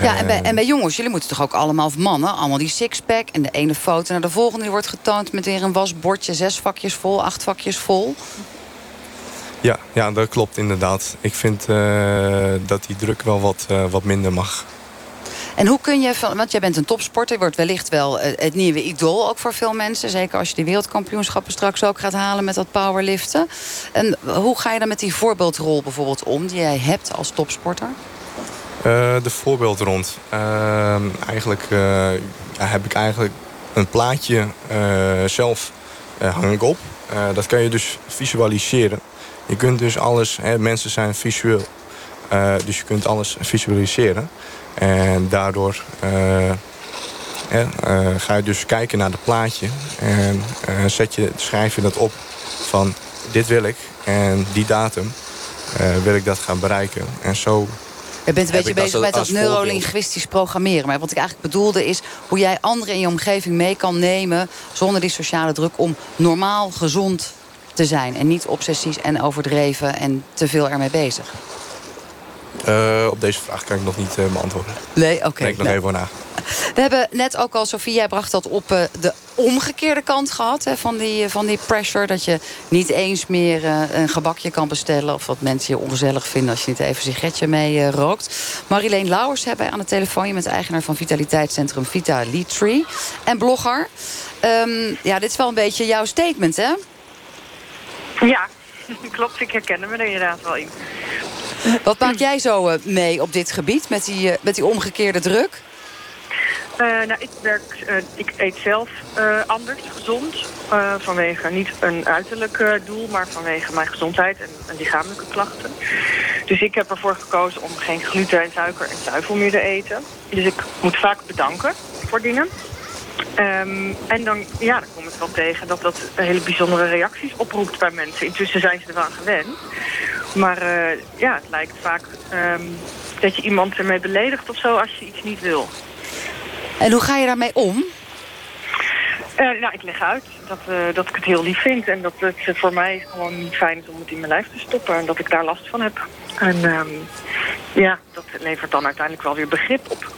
Ja, en bij, en bij jongens, jullie moeten toch ook allemaal, of mannen... allemaal die sixpack en de ene foto naar de volgende... die wordt getoond met weer een wasbordje, zes vakjes vol, acht vakjes vol. Ja, ja, dat klopt inderdaad. Ik vind uh, dat die druk wel wat, uh, wat minder mag. En hoe kun je, want jij bent een topsporter, je wordt wellicht wel uh, het nieuwe idool ook voor veel mensen. Zeker als je die wereldkampioenschappen straks ook gaat halen met dat powerliften. En hoe ga je dan met die voorbeeldrol bijvoorbeeld om die jij hebt als topsporter? De voorbeeldrol. Ehm, eigenlijk ja, heb ik eigenlijk een plaatje zelf hang ik op. dat kan je dus visualiseren. Je kunt dus alles, hè, mensen zijn visueel. Dus je kunt alles visualiseren. En daardoor ga je dus kijken naar het plaatje. En zet je, schrijf je dat op van dit wil ik. En die datum wil ik dat gaan bereiken. En zo je bent een beetje bezig met dat neurolinguistisch programmeren. Maar wat ik eigenlijk bedoelde is hoe jij anderen in je omgeving mee kan nemen... zonder die sociale druk om normaal, gezond te zijn. En niet obsessief en overdreven en te veel ermee bezig. Uh, op deze vraag kan ik nog niet uh, beantwoorden. Nee, oké. Okay, Denk nog nee. even na. We hebben net ook al, Sofie, jij bracht dat op uh, de omgekeerde kant gehad... Hè, van, die, van die pressure, dat je niet eens meer een gebakje kan bestellen... of wat mensen je ongezellig vinden als je niet even een sigaretje mee rookt. Marileen Lauwers hebben wij aan de telefoon. Je bent eigenaar van vitaliteitscentrum Vita Tree en blogger. Um, ja, dit is wel een beetje jouw statement, hè? Ja, [LAUGHS] klopt. Ik herken me er inderdaad wel in. Wat maak jij zo mee op dit gebied met die, met die omgekeerde druk? Uh, nou, ik, werk, ik eet zelf anders, gezond. vanwege niet een uiterlijk doel, maar vanwege mijn gezondheid en, en, lichamelijke klachten. Dus ik heb ervoor gekozen om geen gluten en suiker en zuivel meer te eten. Dus ik moet vaak bedanken voor dingen. Um, en dan, ja, dan kom ik wel tegen dat dat hele bijzondere reacties oproept bij mensen. Intussen zijn ze eraan gewend. Maar uh, ja, het lijkt vaak um, dat je iemand ermee beledigt of zo als je iets niet wil. En hoe ga je daarmee om? Uh, nou, ik leg uit dat, uh, dat ik het heel lief vind. En dat het voor mij gewoon niet fijn is om het in mijn lijf te stoppen. En dat ik daar last van heb. En um, ja, dat levert dan uiteindelijk wel weer begrip op.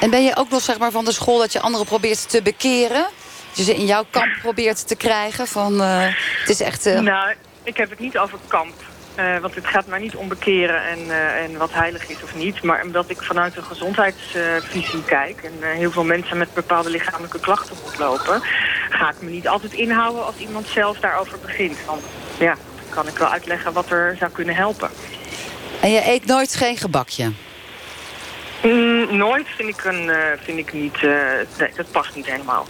En ben je ook nog zeg maar, van de school dat je anderen probeert te bekeren? Dat je ze in jouw kamp probeert te krijgen? Van, uh, het is echt, uh... Nou, ik heb het niet over kamp. Uh, want het gaat mij niet om bekeren en, uh, en wat heilig is of niet. Maar omdat ik vanuit een gezondheidsvisie kijk... en heel veel mensen met bepaalde lichamelijke klachten rondlopen... ga ik me niet altijd inhouden als iemand zelf daarover begint. Want ja, dan kan ik wel uitleggen wat er zou kunnen helpen. En je eet nooit geen gebakje? Mm, nooit vind ik, een, uh, vind ik niet, uh, dat past niet helemaal.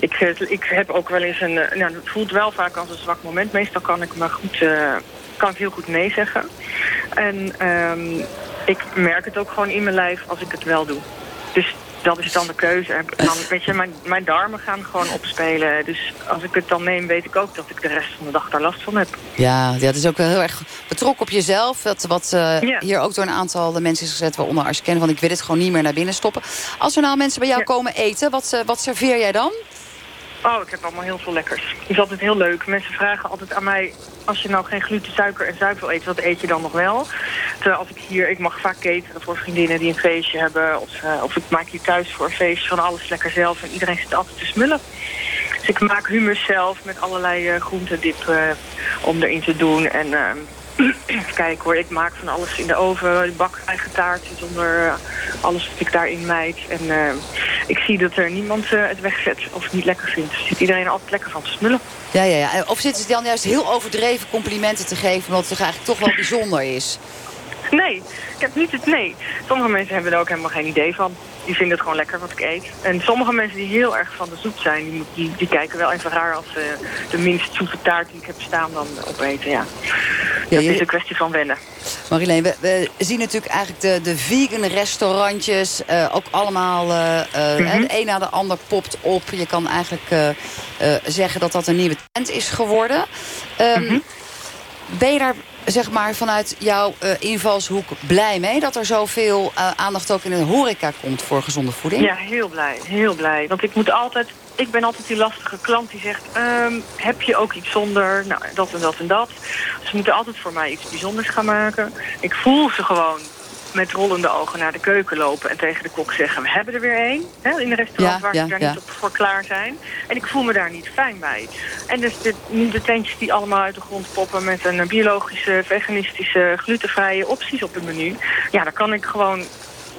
Ik, ik heb ook wel eens een, nou, het voelt wel vaak als een zwak moment. Meestal kan ik me goed, kan ik heel goed nee zeggen. En um, ik merk het ook gewoon in mijn lijf als ik het wel doe. Dus dat is dan de keuze. Dan, [LAUGHS] weet je, mijn, mijn darmen gaan gewoon opspelen. Dus als ik het dan neem, weet ik ook dat ik de rest van de dag daar last van heb. Ja, ja het is ook wel heel erg betrokken op jezelf. Dat, wat uh, ja. hier ook door een aantal de mensen is gezet, waaronder als je kent, want ik wil het gewoon niet meer naar binnen stoppen. Als er nou mensen bij jou ja. komen eten, wat, wat serveer jij dan? Oh, ik heb allemaal heel veel lekkers. Het is altijd heel leuk. Mensen vragen altijd aan mij... als je nou geen gluten, suiker en zuivel eet, wat eet je dan nog wel? Terwijl als ik hier... Ik mag vaak cateren voor vriendinnen die een feestje hebben... of, uh, of ik maak hier thuis voor een feestje van alles lekker zelf... en iedereen zit altijd te smullen. Dus ik maak hummus zelf met allerlei uh, om erin te doen. En ehm, kijken hoor, ik maak van alles in de oven. Ik bak eigen taartjes zonder alles wat ik daarin mijt. En ik zie dat er niemand het wegzet of het niet lekker vindt. Dus zit iedereen er altijd lekker van te smullen. Ja, ja, ja. Of zitten ze dan juist heel overdreven complimenten te geven... omdat het eigenlijk toch wel bijzonder is? Nee, ik heb niet het nee. Sommige mensen hebben er ook helemaal geen idee van. Die vinden het gewoon lekker wat ik eet. En sommige mensen die heel erg van de zoet zijn... die, die, die kijken wel even raar als ze de minst zoete taart die ik heb staan dan opeten. Ja. ja dat is een kwestie van wennen. Marilene, we, we, zien natuurlijk eigenlijk de, de vegan restaurantjes... Uh, ook allemaal uh, de een na de ander popt op. Je kan eigenlijk zeggen dat dat een nieuwe trend is geworden. Um, Ben je daar zeg maar, vanuit jouw uh, invalshoek blij mee... dat er zoveel uh, aandacht ook in de horeca komt voor gezonde voeding? Ja, heel blij. Heel blij. Want ik moet altijd... Ik ben altijd die lastige klant die zegt... Um, heb je ook iets zonder nou, dat en dat en dat? Ze moeten altijd voor mij iets bijzonders gaan maken. Ik voel ze gewoon met rollende ogen naar de keuken lopen en tegen de kok zeggen... we hebben er weer één, in een restaurant waar ze daar niet op voor klaar zijn. En ik voel me daar niet fijn bij. En dus de, de tentjes die allemaal uit de grond poppen... met een biologische, veganistische, glutenvrije opties op het menu... ja, dan kan ik gewoon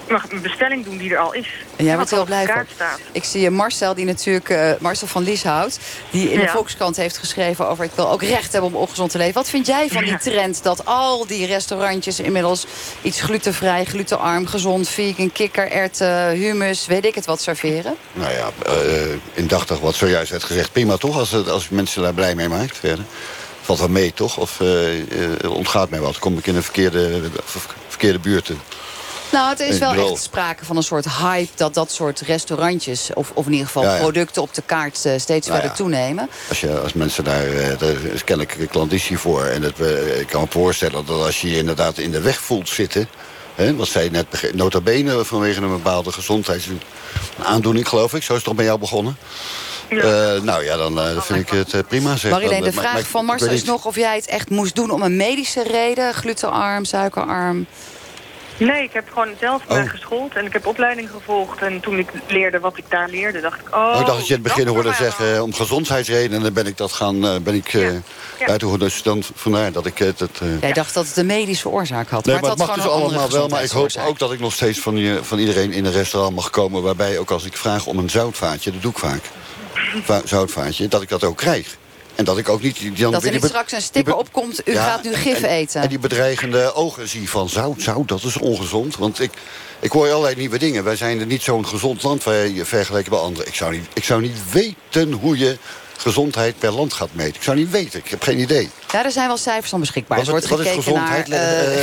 mag een bestelling doen die er al is. En jij wordt heel blij van. Ik zie Marcel, die natuurlijk, uh, Marcel van Lieshout... die in de Volkskrant heeft geschreven over... ik wil ook recht hebben om ongezond te leven. Wat vind jij van die trend dat al die restaurantjes... inmiddels iets glutenvrij, glutenarm, gezond, vegan, kikker, erwten, humus... weet ik het wat serveren? Nou ja, uh, indachtig wat zojuist werd gezegd. Prima toch, als, het, als mensen daar blij mee maakt verder. Valt wel mee, toch? Of uh, ontgaat mij wat? Kom ik in een verkeerde, verkeerde buurt? Nou, het is wel echt sprake van een soort hype... dat dat soort restaurantjes, of, of in ieder geval producten op de kaart... Uh, steeds nou verder toenemen. Als, je, als mensen daar, uh, er is kennelijk klanditie voor. En dat, uh, ik kan me voorstellen dat als je je inderdaad in de weg voelt zitten... Hè, wat zij net nota bene vanwege een bepaalde gezondheidsaandoening, geloof ik. Zo is het toch bij jou begonnen? Ja. nou ja, dan vind ik het prima. Zeg. Marilene, de vraag van Marcel is nog of jij het echt moest doen om een medische reden. Glutenarm, suikerarm. Nee, ik heb gewoon zelf oh. geschoold en ik heb opleiding gevolgd. En toen ik leerde wat ik daar leerde, dacht ik... Oh, oh ik dacht dat je in het begin hoorde zeggen uh, om gezondheidsredenen... dan ben ik dat gaan, uh, ben ik uh, ja. ja. Dus dan vandaar dat ik het... Jij dacht dat het een medische oorzaak had. Nee, maar, maar het mag dus allemaal wel. Maar ik hoop ook dat ik nog steeds van, die, van iedereen in een restaurant mag komen... waarbij ook als ik vraag om een zoutvaatje, dat doe ik vaak... zoutvaatje, dat ik dat ook krijg. En dat ik ook niet... Dan, dat er niet straks een sticker opkomt, u gaat nu gif eten. En die bedreigende ogen zie van zout, zout, dat is ongezond. Want ik, ik hoor allerlei nieuwe dingen. Wij zijn er niet zo'n gezond land vergeleken bij anderen. Ik zou, niet, ik zou niet weten hoe je gezondheid per land gaat meten. Ik zou niet weten, ik heb geen idee. Ja, er zijn wel cijfers van beschikbaar. Er wordt gekeken naar uh,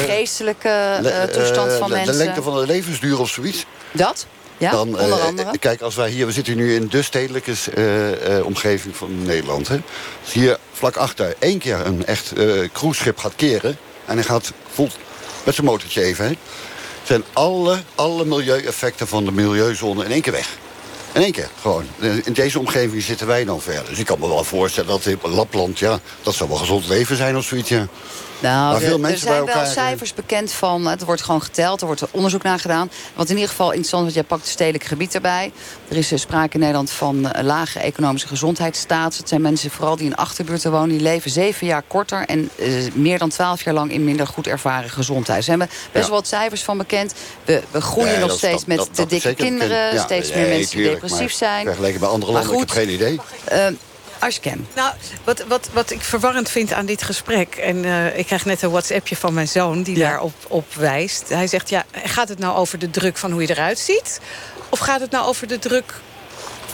geestelijke uh, toestand van mensen. De lengte van de levensduur of zoiets. Dat? Ja, dan, onder andere. kijk, als wij hier, we zitten nu in de stedelijke omgeving van Nederland. Hè. Als hier vlak achter één keer een echt cruiseschip gaat keren... en hij gaat voelt met zijn motortje even... Hè, zijn alle, alle milieueffecten van de milieuzone in één keer weg. In één keer, gewoon. In deze omgeving zitten wij dan verder. Dus ik kan me wel voorstellen dat in Lapland... ja, dat zou wel gezond leven zijn of zoiets, ja. Nou, er zijn wel cijfers bekend van. Het wordt gewoon geteld, er wordt onderzoek naar gedaan. Wat in ieder geval interessant is, jij pakt het stedelijk gebied erbij. Er is sprake in Nederland van uh, lage economische gezondheidsstaat. Het zijn mensen vooral die in achterbuurten wonen. Die leven zeven jaar korter en uh, meer dan twaalf jaar lang in minder goed ervaren gezondheid. Er zijn best wel wat cijfers van bekend. We, we groeien nog steeds met dat, de dikke kinderen. Ja, steeds meer mensen die depressief zijn. Vergeleken bij andere landen, ik heb geen idee. Uh, Nou, wat, wat, wat ik verwarrend vind aan dit gesprek... en uh, ik krijg net een WhatsAppje van mijn zoon die ja. daarop op wijst. Hij zegt, ja, gaat het nou over de druk van hoe je eruit ziet? Of gaat het nou over de druk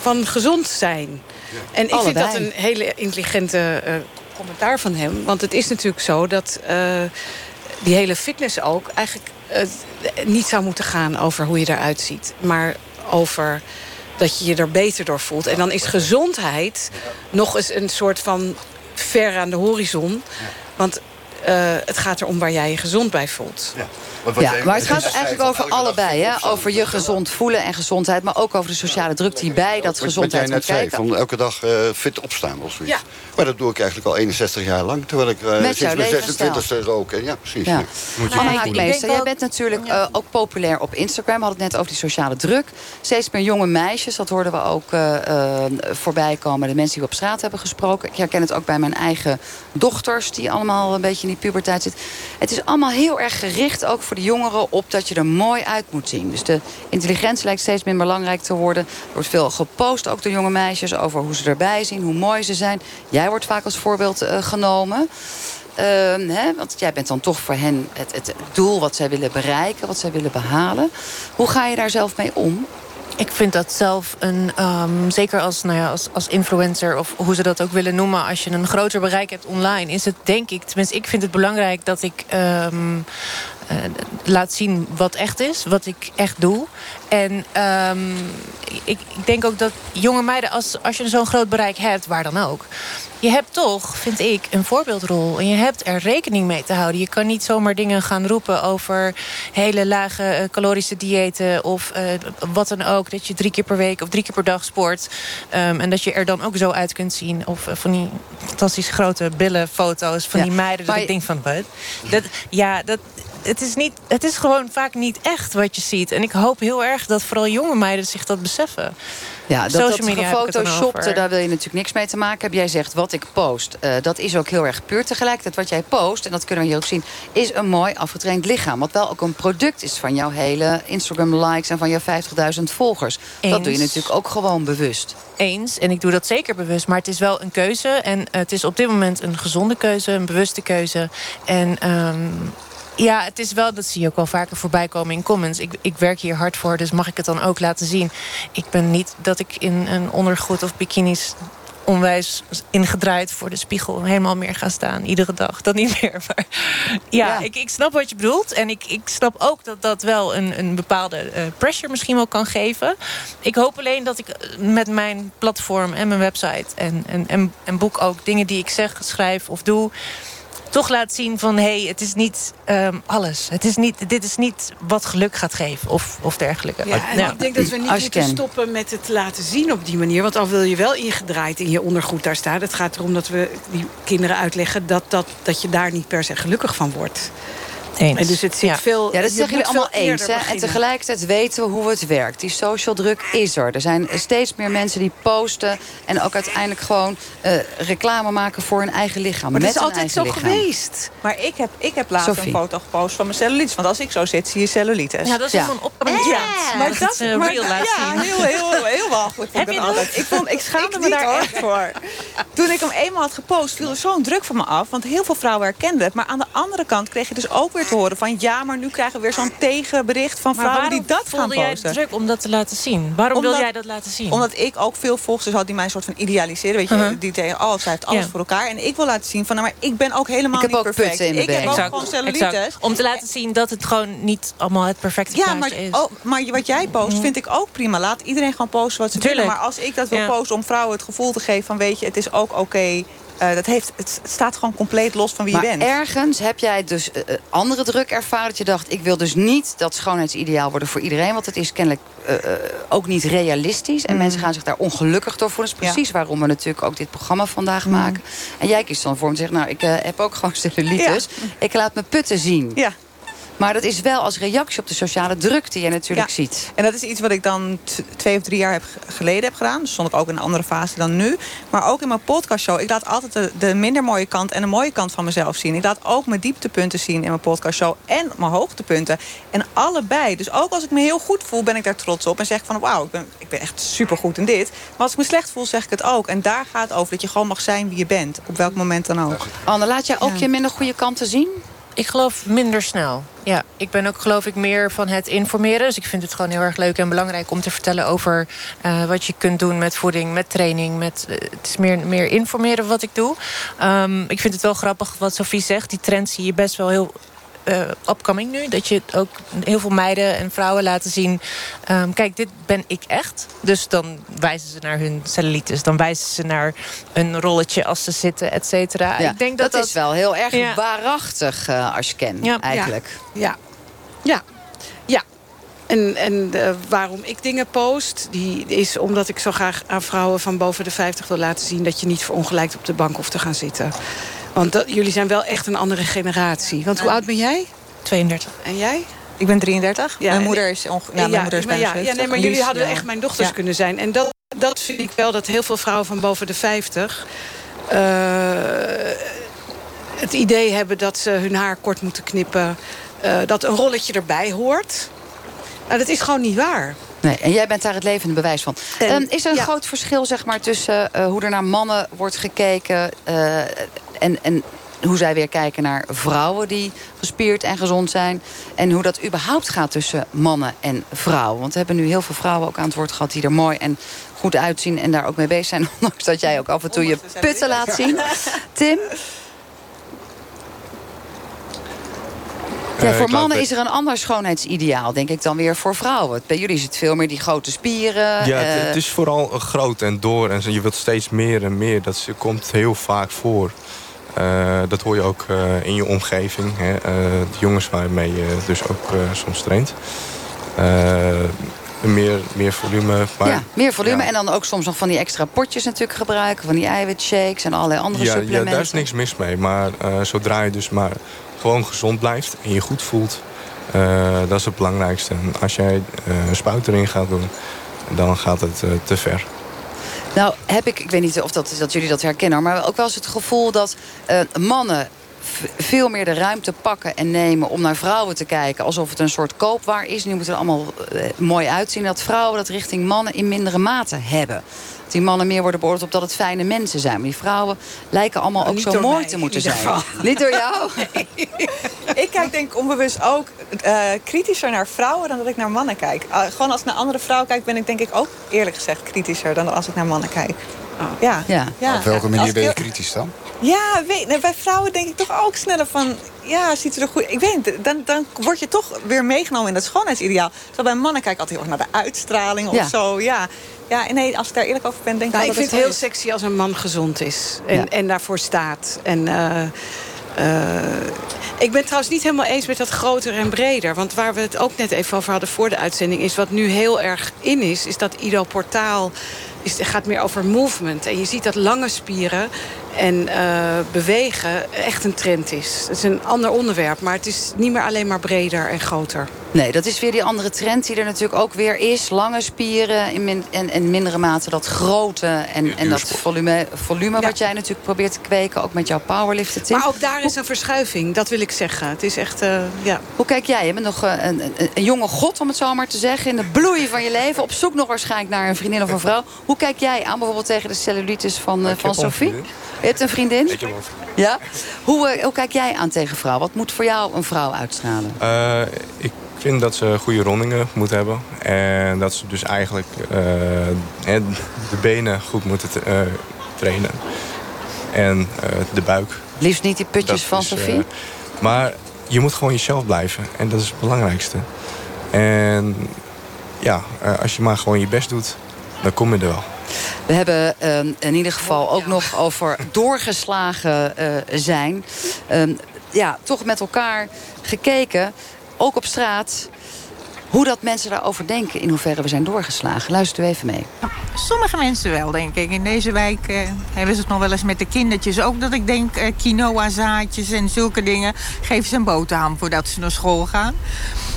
van gezond zijn? Ja. En ik Allebei. vind dat een hele intelligente uh, commentaar van hem. Want het is natuurlijk zo dat uh, die hele fitness ook... eigenlijk niet zou moeten gaan over hoe je eruit ziet. Maar over dat je je er beter door voelt. En dan is gezondheid nog eens een soort van ver aan de horizon. Want uh, het gaat erom waar jij je gezond bij voelt. Ja. Ja, maar het gaat eigenlijk over allebei. Hè? Over je gezond voelen en gezondheid. Maar ook over de sociale druk die bij dat gezondheid Wat jij net kijken. zei, van elke dag uh, fit opstaan of zoiets. Ja. Maar dat doe ik eigenlijk al 61 jaar lang. Terwijl ik uh, Met sinds mijn 26e rook. Ja, precies. Ja. Haakmeester, jij bent natuurlijk uh, ook populair op Instagram. We hadden het net over die sociale druk. Steeds meer jonge meisjes, dat hoorden we ook voorbij komen. De mensen die we op straat hebben gesproken. Ik herken het ook bij mijn eigen dochters... die allemaal een beetje in die puberteit zitten. Het is allemaal heel erg gericht, ook voor de jongeren... op dat je er mooi uit moet zien. Dus de intelligentie lijkt steeds minder belangrijk te worden. Er wordt veel gepost, ook door jonge meisjes... over hoe ze erbij zien, hoe mooi ze zijn. Jij wordt vaak als voorbeeld uh, genomen. Uh, hè, want jij bent dan toch voor hen het, het doel wat zij willen bereiken... wat zij willen behalen. Hoe ga je daar zelf mee om? Ik vind dat zelf een, um, zeker als, nou ja, als, als influencer of hoe ze dat ook willen noemen, als je een groter bereik hebt online, is het denk ik, tenminste, ik vind het belangrijk dat ik um, uh, laat zien wat echt is, wat ik echt doe. En um, ik, ik denk ook dat jonge meiden, als, als je zo'n groot bereik hebt, waar dan ook, je hebt toch, vind ik, een voorbeeldrol. En je hebt er rekening mee te houden. Je kan niet zomaar dingen gaan roepen over hele lage uh, calorische diëten... of uh, wat dan ook, dat je drie keer per week of drie keer per dag sport. Um, en dat je er dan ook zo uit kunt zien. Of uh, van die fantastisch grote billenfoto's van ja. die meiden. Dat je... ik denk van, wat? Dat, ja, dat, het is, niet, het is gewoon vaak niet echt wat je ziet. En ik hoop heel erg dat vooral jonge meiden zich dat beseffen. Ja, dat, dat gefotoshopte, daar wil je natuurlijk niks mee te maken hebben. Jij zegt, wat ik post, uh, dat is ook heel erg puur. Tegelijkertijd wat jij post, en dat kunnen we hier ook zien... is een mooi afgetraind lichaam. Wat wel ook een product is van jouw hele Instagram-likes... en van jouw 50.000 volgers. Eens. Dat doe je natuurlijk ook gewoon bewust. Eens, en ik doe dat zeker bewust. Maar het is wel een keuze. En het is op dit moment een gezonde keuze, een bewuste keuze. En... Um, ja, het is wel, dat zie je ook wel vaker voorbij komen in comments. Ik, ik werk hier hard voor, dus mag ik het dan ook laten zien. Ik ben niet dat ik in een ondergoed of bikinis onwijs ingedraaid voor de spiegel helemaal meer gaan staan. Iedere dag, dat niet meer. [LAUGHS] Maar ja, ja. Ik, ik snap wat je bedoelt. En ik, ik snap ook dat dat wel een, een bepaalde uh, pressure misschien wel kan geven. Ik hoop alleen dat ik met mijn platform en mijn website... en, en, en, en boek ook dingen die ik zeg, schrijf of doe toch laat zien van... hé, hey, het is niet um, alles. Het is niet, dit is niet wat geluk gaat geven of, of dergelijke. Ja, en ja. ik denk dat we niet moeten stoppen met het laten zien op die manier. Want al wil je wel ingedraaid in je ondergoed daar staan. Het gaat erom dat we die kinderen uitleggen... dat, dat, dat je daar niet per se gelukkig van wordt. Eens. En dus het zit ja. veel. Ja, dat zeggen jullie allemaal eens. Hè? En tegelijkertijd weten we hoe het werkt. Die social druk is er. Er zijn steeds meer mensen die posten. En ook uiteindelijk gewoon uh, reclame maken voor hun eigen lichaam. Maar dat is altijd zo lichaam. geweest. Maar ik heb, ik heb laatst Sophie. een foto gepost van mijn cellulitis. Want als ik zo zit, zie je cellulitis. Ja, dat is ja. opkomend. Ja, maar dat, dat uh, maar, real laat ja, zien. heel, heel, heel walgelijk altijd. Ik, vond, ik [LAUGHS] schaamde me daar echt voor. Toen ik hem eenmaal had gepost, viel er zo'n druk van me af. Want heel veel vrouwen herkenden het. Maar aan de andere kant kreeg je dus ook weer te horen van... ja, maar nu krijgen we weer zo'n tegenbericht van maar vrouwen die dat gaan jij posten. druk om dat te laten zien? Waarom omdat, wil jij dat laten zien? Omdat ik ook veel volgers had die mij een soort van idealiseren. Weet je, uh -huh. die denken, oh, zij heeft alles Ja. voor elkaar. En ik wil laten zien van, nou, maar ik ben ook helemaal Ik heb niet ook perfect. putten in mijn ik heb ook gewoon cellulitis. exact. Om te laten zien dat het gewoon niet allemaal het perfecte Ja, maar, is. oh, maar wat jij post vind ik ook prima. Laat iedereen gewoon posten wat ze Tuurlijk. willen. Maar als ik dat wil Ja. posten om vrouwen het gevoel te geven van... weet je, het is ook oké. Uh, dat heeft, het staat gewoon compleet los van wie maar je bent. ergens heb jij dus uh, andere druk ervaren. Dat je dacht, ik wil dus niet dat schoonheidsideaal worden voor iedereen. Want het is kennelijk uh, ook niet realistisch. En Mm. mensen gaan zich daar ongelukkig door voelen. Dat is precies ja. waarom we natuurlijk ook dit programma vandaag Mm. maken. En jij kiest dan voor om te zeggen, nou, ik heb ook gewoon cellulitis. Ja. Ik laat mijn putten zien. Ja. Maar dat is wel als reactie op de sociale druk die je natuurlijk ja. ziet. En dat is iets wat ik dan twee of drie jaar heb geleden heb gedaan. Dus stond ik ook in een andere fase dan nu. Maar ook in mijn podcastshow. Ik laat altijd de, de, minder mooie kant en de mooie kant van mezelf zien. Ik laat ook mijn dieptepunten zien in mijn podcastshow. En mijn hoogtepunten. En allebei. Dus ook als ik me heel goed voel, ben ik daar trots op. En zeg van, wauw, ik ben, ik ben echt supergoed in dit. Maar als ik me slecht voel, zeg ik het ook. En daar gaat het over dat je gewoon mag zijn wie je bent. Op welk moment dan ook. Anne, laat jij ook Ja. je minder goede kanten zien? Ik geloof minder snel. Ja, ik ben ook geloof ik meer van het informeren. Dus ik vind het gewoon heel erg leuk en belangrijk om te vertellen over uh, wat je kunt doen met voeding, met training. Met, uh, het is meer, meer informeren wat ik doe. Um, ik vind het wel grappig wat Sophie zegt. Die trend zie je best wel heel uh, upcoming nu. Dat je ook heel veel meiden en vrouwen laten zien... Um, kijk, dit ben ik echt. Dus dan wijzen ze naar hun cellulitis. Dan wijzen ze naar een rolletje als ze zitten, et cetera. Ja, ik denk dat, dat, dat is wel heel erg Ja. waarachtig uh, als je kent, Ja. eigenlijk. Ja. Ja, ja. En, en uh, waarom ik dingen post, die is omdat ik zo graag aan vrouwen van boven de 50 wil laten zien... dat je niet verongelijkt op de bank hoeft te gaan zitten. Want dat, jullie zijn wel echt een andere generatie. Want hoe oud ben jij? 32. En jij? Ik ben 33. Ja, mijn moeder is, onge- ja, mijn moeder is bijna ja, ja, nee, 70. maar Lies, jullie hadden ja. echt mijn dochters Ja. kunnen zijn. En dat, dat vind ik wel dat heel veel vrouwen van boven de 50... eh, het idee hebben dat ze hun haar kort moeten knippen. eh, dat een rolletje erbij hoort. Nou, dat is gewoon niet waar. Nee, en jij bent daar het levende bewijs van. En- Ehm, is er een ja. groot verschil zeg maar, tussen eh, hoe er naar mannen wordt gekeken... en, en hoe zij weer kijken naar vrouwen die gespierd en gezond zijn... en hoe dat überhaupt gaat tussen mannen en vrouwen? Want we hebben nu heel veel vrouwen ook aan het woord gehad... die er mooi en goed uitzien en daar ook mee bezig zijn... [LAUGHS] ondanks dat jij ook af en toe je putten laat zien. [LAUGHS] Tim? Ja, Eh, voor mannen is er een ander schoonheidsideaal, denk ik, dan weer voor vrouwen. Bij jullie is het veel meer die grote spieren. Ja, het, eh, het is vooral groot en door. En je wilt steeds meer en meer. Dat komt heel vaak voor. Eh, dat hoor je ook eh, in je omgeving. Hè? Eh, de jongens waarmee je dus ook soms traint. Meer, meer volume. Maar, ja, meer volume. ja. En dan ook soms nog van die extra potjes natuurlijk gebruiken. Van die eiwitshakes en allerlei andere Ja, ja, supplementen. daar is niks mis mee. Maar zodra je dus maar gewoon gezond blijft en je goed voelt... dat is het belangrijkste. En als jij eh, een spuit erin gaat doen, dan gaat het te ver. Nou, heb ik, ik weet niet of dat, dat jullie dat herkennen... maar ook wel eens het gevoel dat eh, mannen veel meer de ruimte pakken en nemen... om naar vrouwen te kijken alsof het een soort koopwaar is. Nu moet het er allemaal eh, mooi uitzien. Dat vrouwen dat richting mannen in mindere mate hebben. Dat die mannen meer worden beoordeeld op dat het fijne mensen zijn. Maar die vrouwen lijken allemaal ook niet zo mooi mij, te moeten zijn. Niet door jou? Ik kijk denk ik onbewust ook eh, kritischer naar vrouwen dan dat ik naar mannen kijk. Uh, gewoon als ik naar andere vrouwen kijk, ben ik denk ik ook eerlijk gezegd kritischer dan als ik naar mannen kijk. Ja. Ja. Op welke manier ben je kritisch dan? Ja, weet, bij vrouwen denk ik toch ook sneller van... Ja, ziet ze er goed... Ik weet niet, dan, dan word je toch weer meegenomen in dat schoonheidsideaal. Terwijl bij mannen kijk ik altijd heel erg naar de uitstraling of Ja. zo. Ja. ja, en nee, als ik daar eerlijk over ben, denk ik Nou, ik vind het heel is. sexy als een man gezond is. En, Ja. en daarvoor staat. En, eh, ik ben trouwens niet helemaal eens met dat groter en breder. Want waar we het ook net even over hadden voor de uitzending... is wat nu heel erg in is, is dat Ido Portaal... Is, gaat meer over movement. En je ziet dat lange spieren en eh, bewegen echt een trend is. Het is een ander onderwerp, maar het is niet meer alleen maar breder en groter. Nee, dat is weer die andere trend die er natuurlijk ook weer is. Lange spieren in min- en, en mindere mate dat grote en, en dat volume, volume wat jij natuurlijk probeert te kweken. Ook met jouw powerliften, Tim. Maar ook daar is een verschuiving, dat wil ik zeggen. Het is echt, eh, ja... Hoe kijk jij? Je bent nog eh, een, een, een jonge god, om het zo maar te zeggen. In de bloei van je leven. Op zoek nog waarschijnlijk naar een vriendin of een vrouw. Hoe kijk jij aan bijvoorbeeld tegen de cellulitis van, van Sophie? Je hebt een vriendin? Ik heb wel een vriendin. Ja? Hoe, eh, hoe kijk jij aan tegen vrouw? Wat moet voor jou een vrouw uitstralen? Eh, ik vind dat ze goede rondingen moet hebben. En dat ze dus eigenlijk hè, de benen goed moeten trainen. En de buik. Liefst niet die putjes Dat van is, Sophie? maar je moet gewoon jezelf blijven. En dat is het belangrijkste. En ja, als je maar gewoon je best doet, dan kom je er wel. We hebben ehm, in ieder geval ook nog over doorgeslagen eh, zijn. Ehm, ja, toch met elkaar gekeken, ook op straat... hoe dat mensen daarover denken, in hoeverre we zijn doorgeslagen. Luister u even mee. Sommige mensen wel, denk ik. In deze wijk eh, hebben ze het nog wel eens met de kindertjes. Ook dat ik denk eh, quinoa-zaadjes en zulke dingen. Geef ze een boterham voordat ze naar school gaan.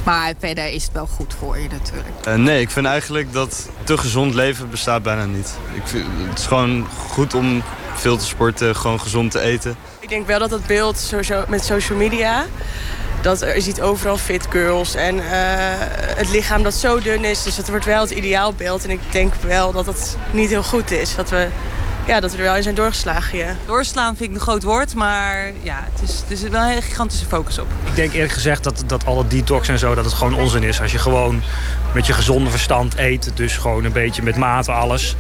Maar verder is het wel goed voor je natuurlijk. Eh, nee, ik vind eigenlijk dat te gezond leven bestaat bijna niet. Ik vind, het is gewoon goed om veel te sporten, gewoon gezond te eten. Ik denk wel dat dat beeld sowieso met social media... dat er, ziet overal fit girls en eh, het lichaam dat zo dun is. Dus dat wordt wel het ideaalbeeld. En ik denk wel dat het niet heel goed is. Dat we, ja, dat we er wel in zijn doorgeslagen, ja. Doorslaan vind ik een groot woord, maar ja, het is, het is wel een hele gigantische focus op. Ik denk eerlijk gezegd dat, dat alle detox en zo, dat het gewoon onzin is. Als je gewoon met je gezonde verstand eet, dus gewoon een beetje met mate alles,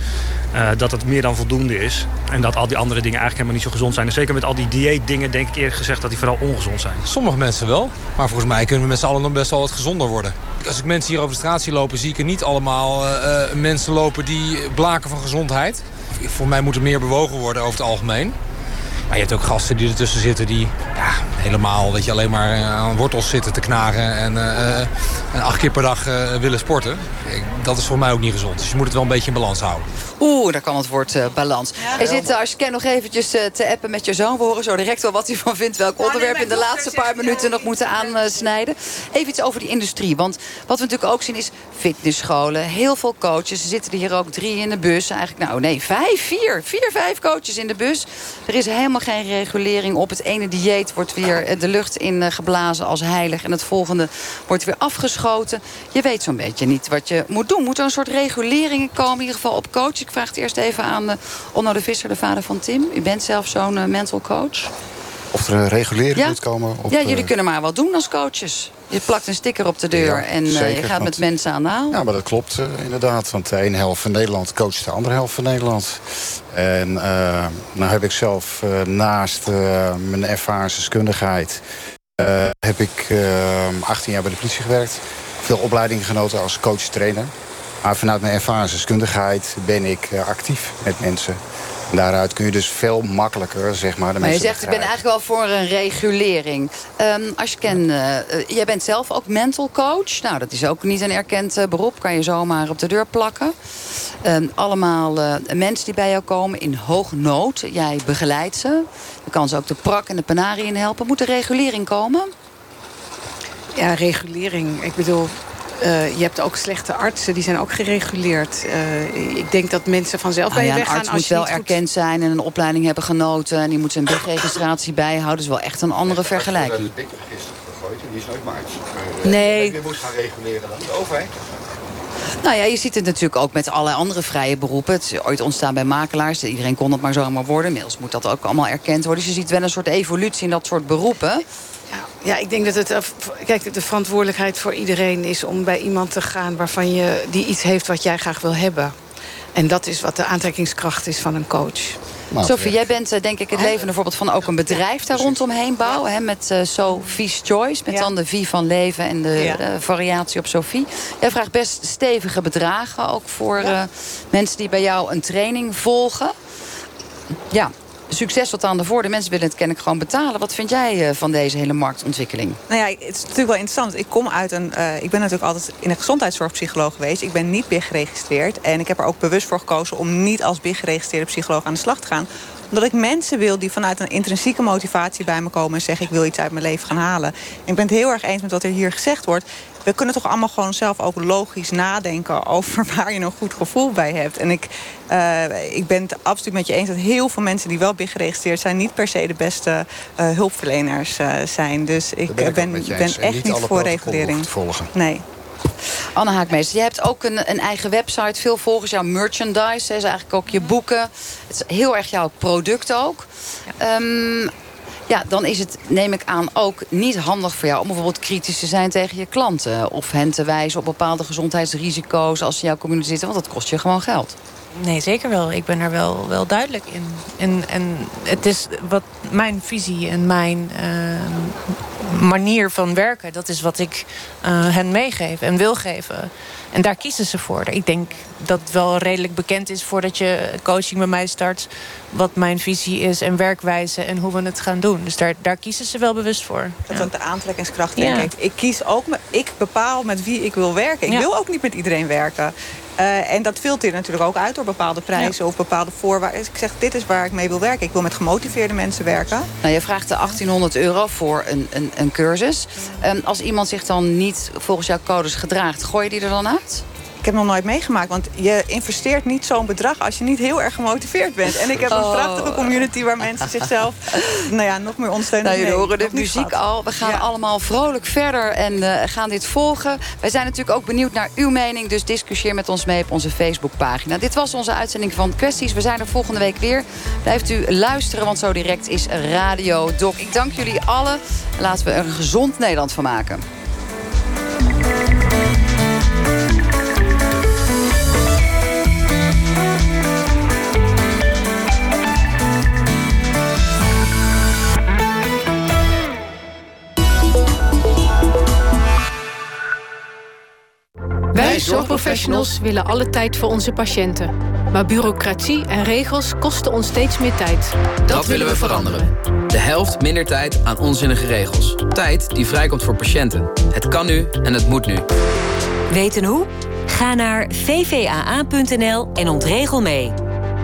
eh, dat het meer dan voldoende is. En dat al die andere dingen eigenlijk helemaal niet zo gezond zijn. En zeker met al die dieetdingen denk ik eerlijk gezegd dat die vooral ongezond zijn. Sommige mensen wel, maar volgens mij kunnen we met z'n allen nog best wel wat gezonder worden. Als ik mensen hier over de straat zie lopen, zie ik er niet allemaal eh, eh, mensen lopen die blaken van gezondheid. Voor mij moet er meer bewogen worden over het algemeen. Maar je hebt ook gasten die ertussen zitten die ja, helemaal weet je, alleen maar aan wortels zitten te knagen. En, en acht keer per dag willen sporten. Dat is voor mij ook niet gezond. Dus je moet het wel een beetje in balans houden. Oeh, daar kan het woord balans. Ja, zit, als je nog eventjes te appen met je zoon. We horen zo direct wel wat hij van vindt. Welk onderwerp in de laatste paar minuten nog moeten aansnijden. Even iets over die industrie. Want wat we natuurlijk ook zien is fitnessscholen. Heel veel coaches. Er zitten er hier ook drie in de bus. Eigenlijk, nou nee, vijf, vier. Vier, vijf coaches in de bus. Er is helemaal geen regulering op. Het ene dieet wordt weer de lucht in geblazen als heilig. En het volgende wordt weer afgeschoten. Je weet zo'n beetje niet wat je moet doen. Moet er een soort reguleringen komen, in ieder geval op coach? Ik vraag het eerst even aan uh, Onno de Visser, de vader van Tim. U bent zelf zo'n uh, mental coach. Of er een regulering moet komen? Op, ja, jullie uh... kunnen maar wat doen als coaches. Je plakt een sticker op de deur ja, en zeker, je gaat want, met mensen aan de haal. Ja, maar dat klopt inderdaad. Want de ene helft van Nederland coacht de andere helft van Nederland. En nou heb ik zelf naast mijn ervaringsdeskundigheid... heb ik 18 jaar bij de politie gewerkt. Veel opleidingen genoten als coach-trainer. Maar vanuit mijn ervaringsdeskundigheid ben ik actief met mensen. Daaruit kun je dus veel makkelijker, zeg maar... De maar je zegt, ik ben eigenlijk wel voor een regulering. Um, als je kent, uh, jij bent zelf ook mental coach. Nou, dat is ook niet een erkend uh, beroep. Kan je zomaar op de deur plakken. Um, allemaal uh, mensen die bij jou komen in hoognood. Jij begeleidt ze. Je kan ze ook de prak en de penarie in helpen. Moet er regulering komen? Ja, regulering. Ik bedoel, uh, je hebt ook slechte artsen, die zijn ook gereguleerd. Uh, ik denk dat mensen vanzelf nou bij je ja, weggaan. Een arts moet wel erkend goed... zijn en een opleiding hebben genoten... en die moet zijn BIG-registratie bijhouden. Dat is wel echt een andere nee, vergelijking. De BIG-register gegooid en die is nooit maar arts. Nee. Je moet gaan reguleren dan de overheid. Nou ja, je ziet het natuurlijk ook met alle andere vrije beroepen. Het is ooit ontstaan bij makelaars. Iedereen kon het maar zomaar worden. Inmiddels moet dat ook allemaal erkend worden. Dus je ziet wel een soort evolutie in dat soort beroepen. Ja, ja, ik denk dat het... Kijk, de verantwoordelijkheid voor iedereen is om bij iemand te gaan... waarvan je, die iets heeft wat jij graag wil hebben. En dat is wat de aantrekkingskracht is van een coach. Sophie, jij bent denk ik het levende voorbeeld van ook een bedrijf daar rondomheen bouwen. Hè, met uh, Sophie's Choice. Met ja. dan de V van leven en de ja. uh, variatie op Sophie. Jij vraagt best stevige bedragen. Ook voor uh, mensen die bij jou een training volgen. Ja, succes tot aan de voor. De mensen willen het kennelijk gewoon betalen. Wat vind jij van deze hele marktontwikkeling? Nou ja, het is natuurlijk wel interessant. Ik kom uit een. Uh, ik ben natuurlijk altijd in een gezondheidszorgpsycholoog geweest. Ik ben niet BIG geregistreerd. En ik heb er ook bewust voor gekozen om niet als BIG geregistreerde psycholoog aan de slag te gaan omdat ik mensen wil die vanuit een intrinsieke motivatie bij me komen... en zeggen ik wil iets uit mijn leven gaan halen. ik ben het heel erg eens met wat er hier gezegd wordt we kunnen toch allemaal gewoon zelf ook logisch nadenken... over [LAUGHS] waar je een goed gevoel bij hebt. En ik, uh, ik ben het absoluut met je eens dat heel veel mensen... die wel BIG geregistreerd zijn... niet per se de beste uh, hulpverleners uh, zijn. Dus ik ben, ben, ben echt niet, niet voor regulering. Volgen. Nee. Anne Haakmeester, je hebt ook een, een, eigen website. Veel volgers, jouw merchandise. Hè, is eigenlijk ook je boeken. Het is heel erg jouw product ook. Ja. Um, ja, dan is het, neem ik aan, ook niet handig voor jou... om bijvoorbeeld kritisch te zijn tegen je klanten. Of hen te wijzen op bepaalde gezondheidsrisico's als ze in jouw community zitten. Want dat kost je gewoon geld. Nee, zeker wel. Ik ben er wel, wel duidelijk in. En, en het is wat mijn visie en mijn uh, manier van werken... dat is wat ik uh, hen meegeef en wil geven. En daar kiezen ze voor. Ik denk dat het wel redelijk bekend is voordat je coaching bij mij start... wat mijn visie is en werkwijze en hoe we het gaan doen. Dus daar, daar kiezen ze wel bewust voor. Dat is ja. de aantrekkingskracht, denk ja. ik. Ik kies ook, ik bepaal met wie ik wil werken. Ik ja. wil ook niet met iedereen werken. Uh, en dat filtert natuurlijk ook uit door bepaalde prijzen ja. of bepaalde voorwaarden. Dus ik zeg, dit is waar ik mee wil werken. Ik wil met gemotiveerde mensen werken. Nou, je vraagt de 1800 euro voor een, een, een cursus. Um, als iemand zich dan niet volgens jouw codes gedraagt, gooi je die er dan uit? Ik heb nog nooit meegemaakt. Want je investeert niet zo'n bedrag als je niet heel erg gemotiveerd bent. En ik heb een oh. prachtige community waar mensen zichzelf nou ja, nog meer ondersteunen. Nou, jullie horen de muziek al. We gaan ja. allemaal vrolijk verder en uh, gaan dit volgen. Wij zijn natuurlijk ook benieuwd naar uw mening. Dus discussieer met ons mee op onze Facebookpagina. Dit was onze uitzending van Kwesties. We zijn er volgende week weer. Blijft u luisteren, want zo direct is Radio Doc. Ik dank jullie allen. Laten we er een gezond Nederland van maken. Wij Zorgprofessionals willen alle tijd voor onze patiënten. Maar bureaucratie en regels kosten ons steeds meer tijd. Dat willen we veranderen. De helft minder tijd aan onzinnige regels. Tijd die vrijkomt voor patiënten. Het kan nu en het moet nu. Weten hoe? Ga naar vvaa.nl en ontregel mee.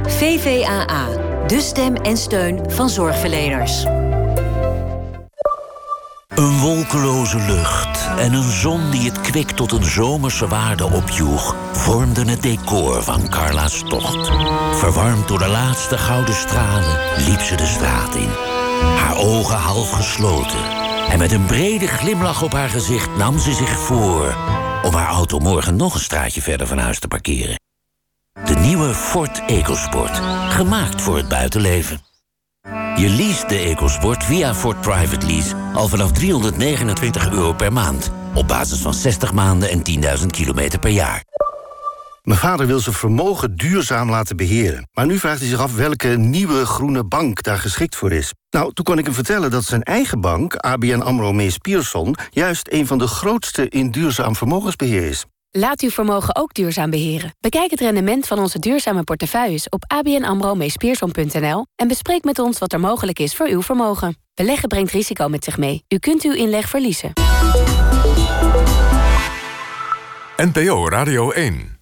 VVAA, de stem en steun van zorgverleners. Een wolkeloze lucht en een zon die het kwik tot een zomerse waarde opjoeg... vormden het decor van Carla's tocht. Verwarmd door de laatste gouden stralen liep ze de straat in. Haar ogen half gesloten. En met een brede glimlach op haar gezicht nam ze zich voor... om haar auto morgen nog een straatje verder van huis te parkeren. De nieuwe Ford EcoSport. Gemaakt voor het buitenleven. Je leest de EcoSport via Ford Private Lease al vanaf 329 euro per maand. Op basis van 60 maanden en 10.000 kilometer per jaar. Mijn vader wil zijn vermogen duurzaam laten beheren. Maar nu vraagt hij zich af welke nieuwe groene bank daar geschikt voor is. Nou, toen kon ik hem vertellen dat zijn eigen bank, ABN AMRO Mees Pierson... juist een van de grootste in duurzaam vermogensbeheer is. Laat uw vermogen ook duurzaam beheren. Bekijk het rendement van onze duurzame portefeuilles op abnamro en bespreek met ons wat er mogelijk is voor uw vermogen. Beleggen brengt risico met zich mee. U kunt uw inleg verliezen. NPO Radio 1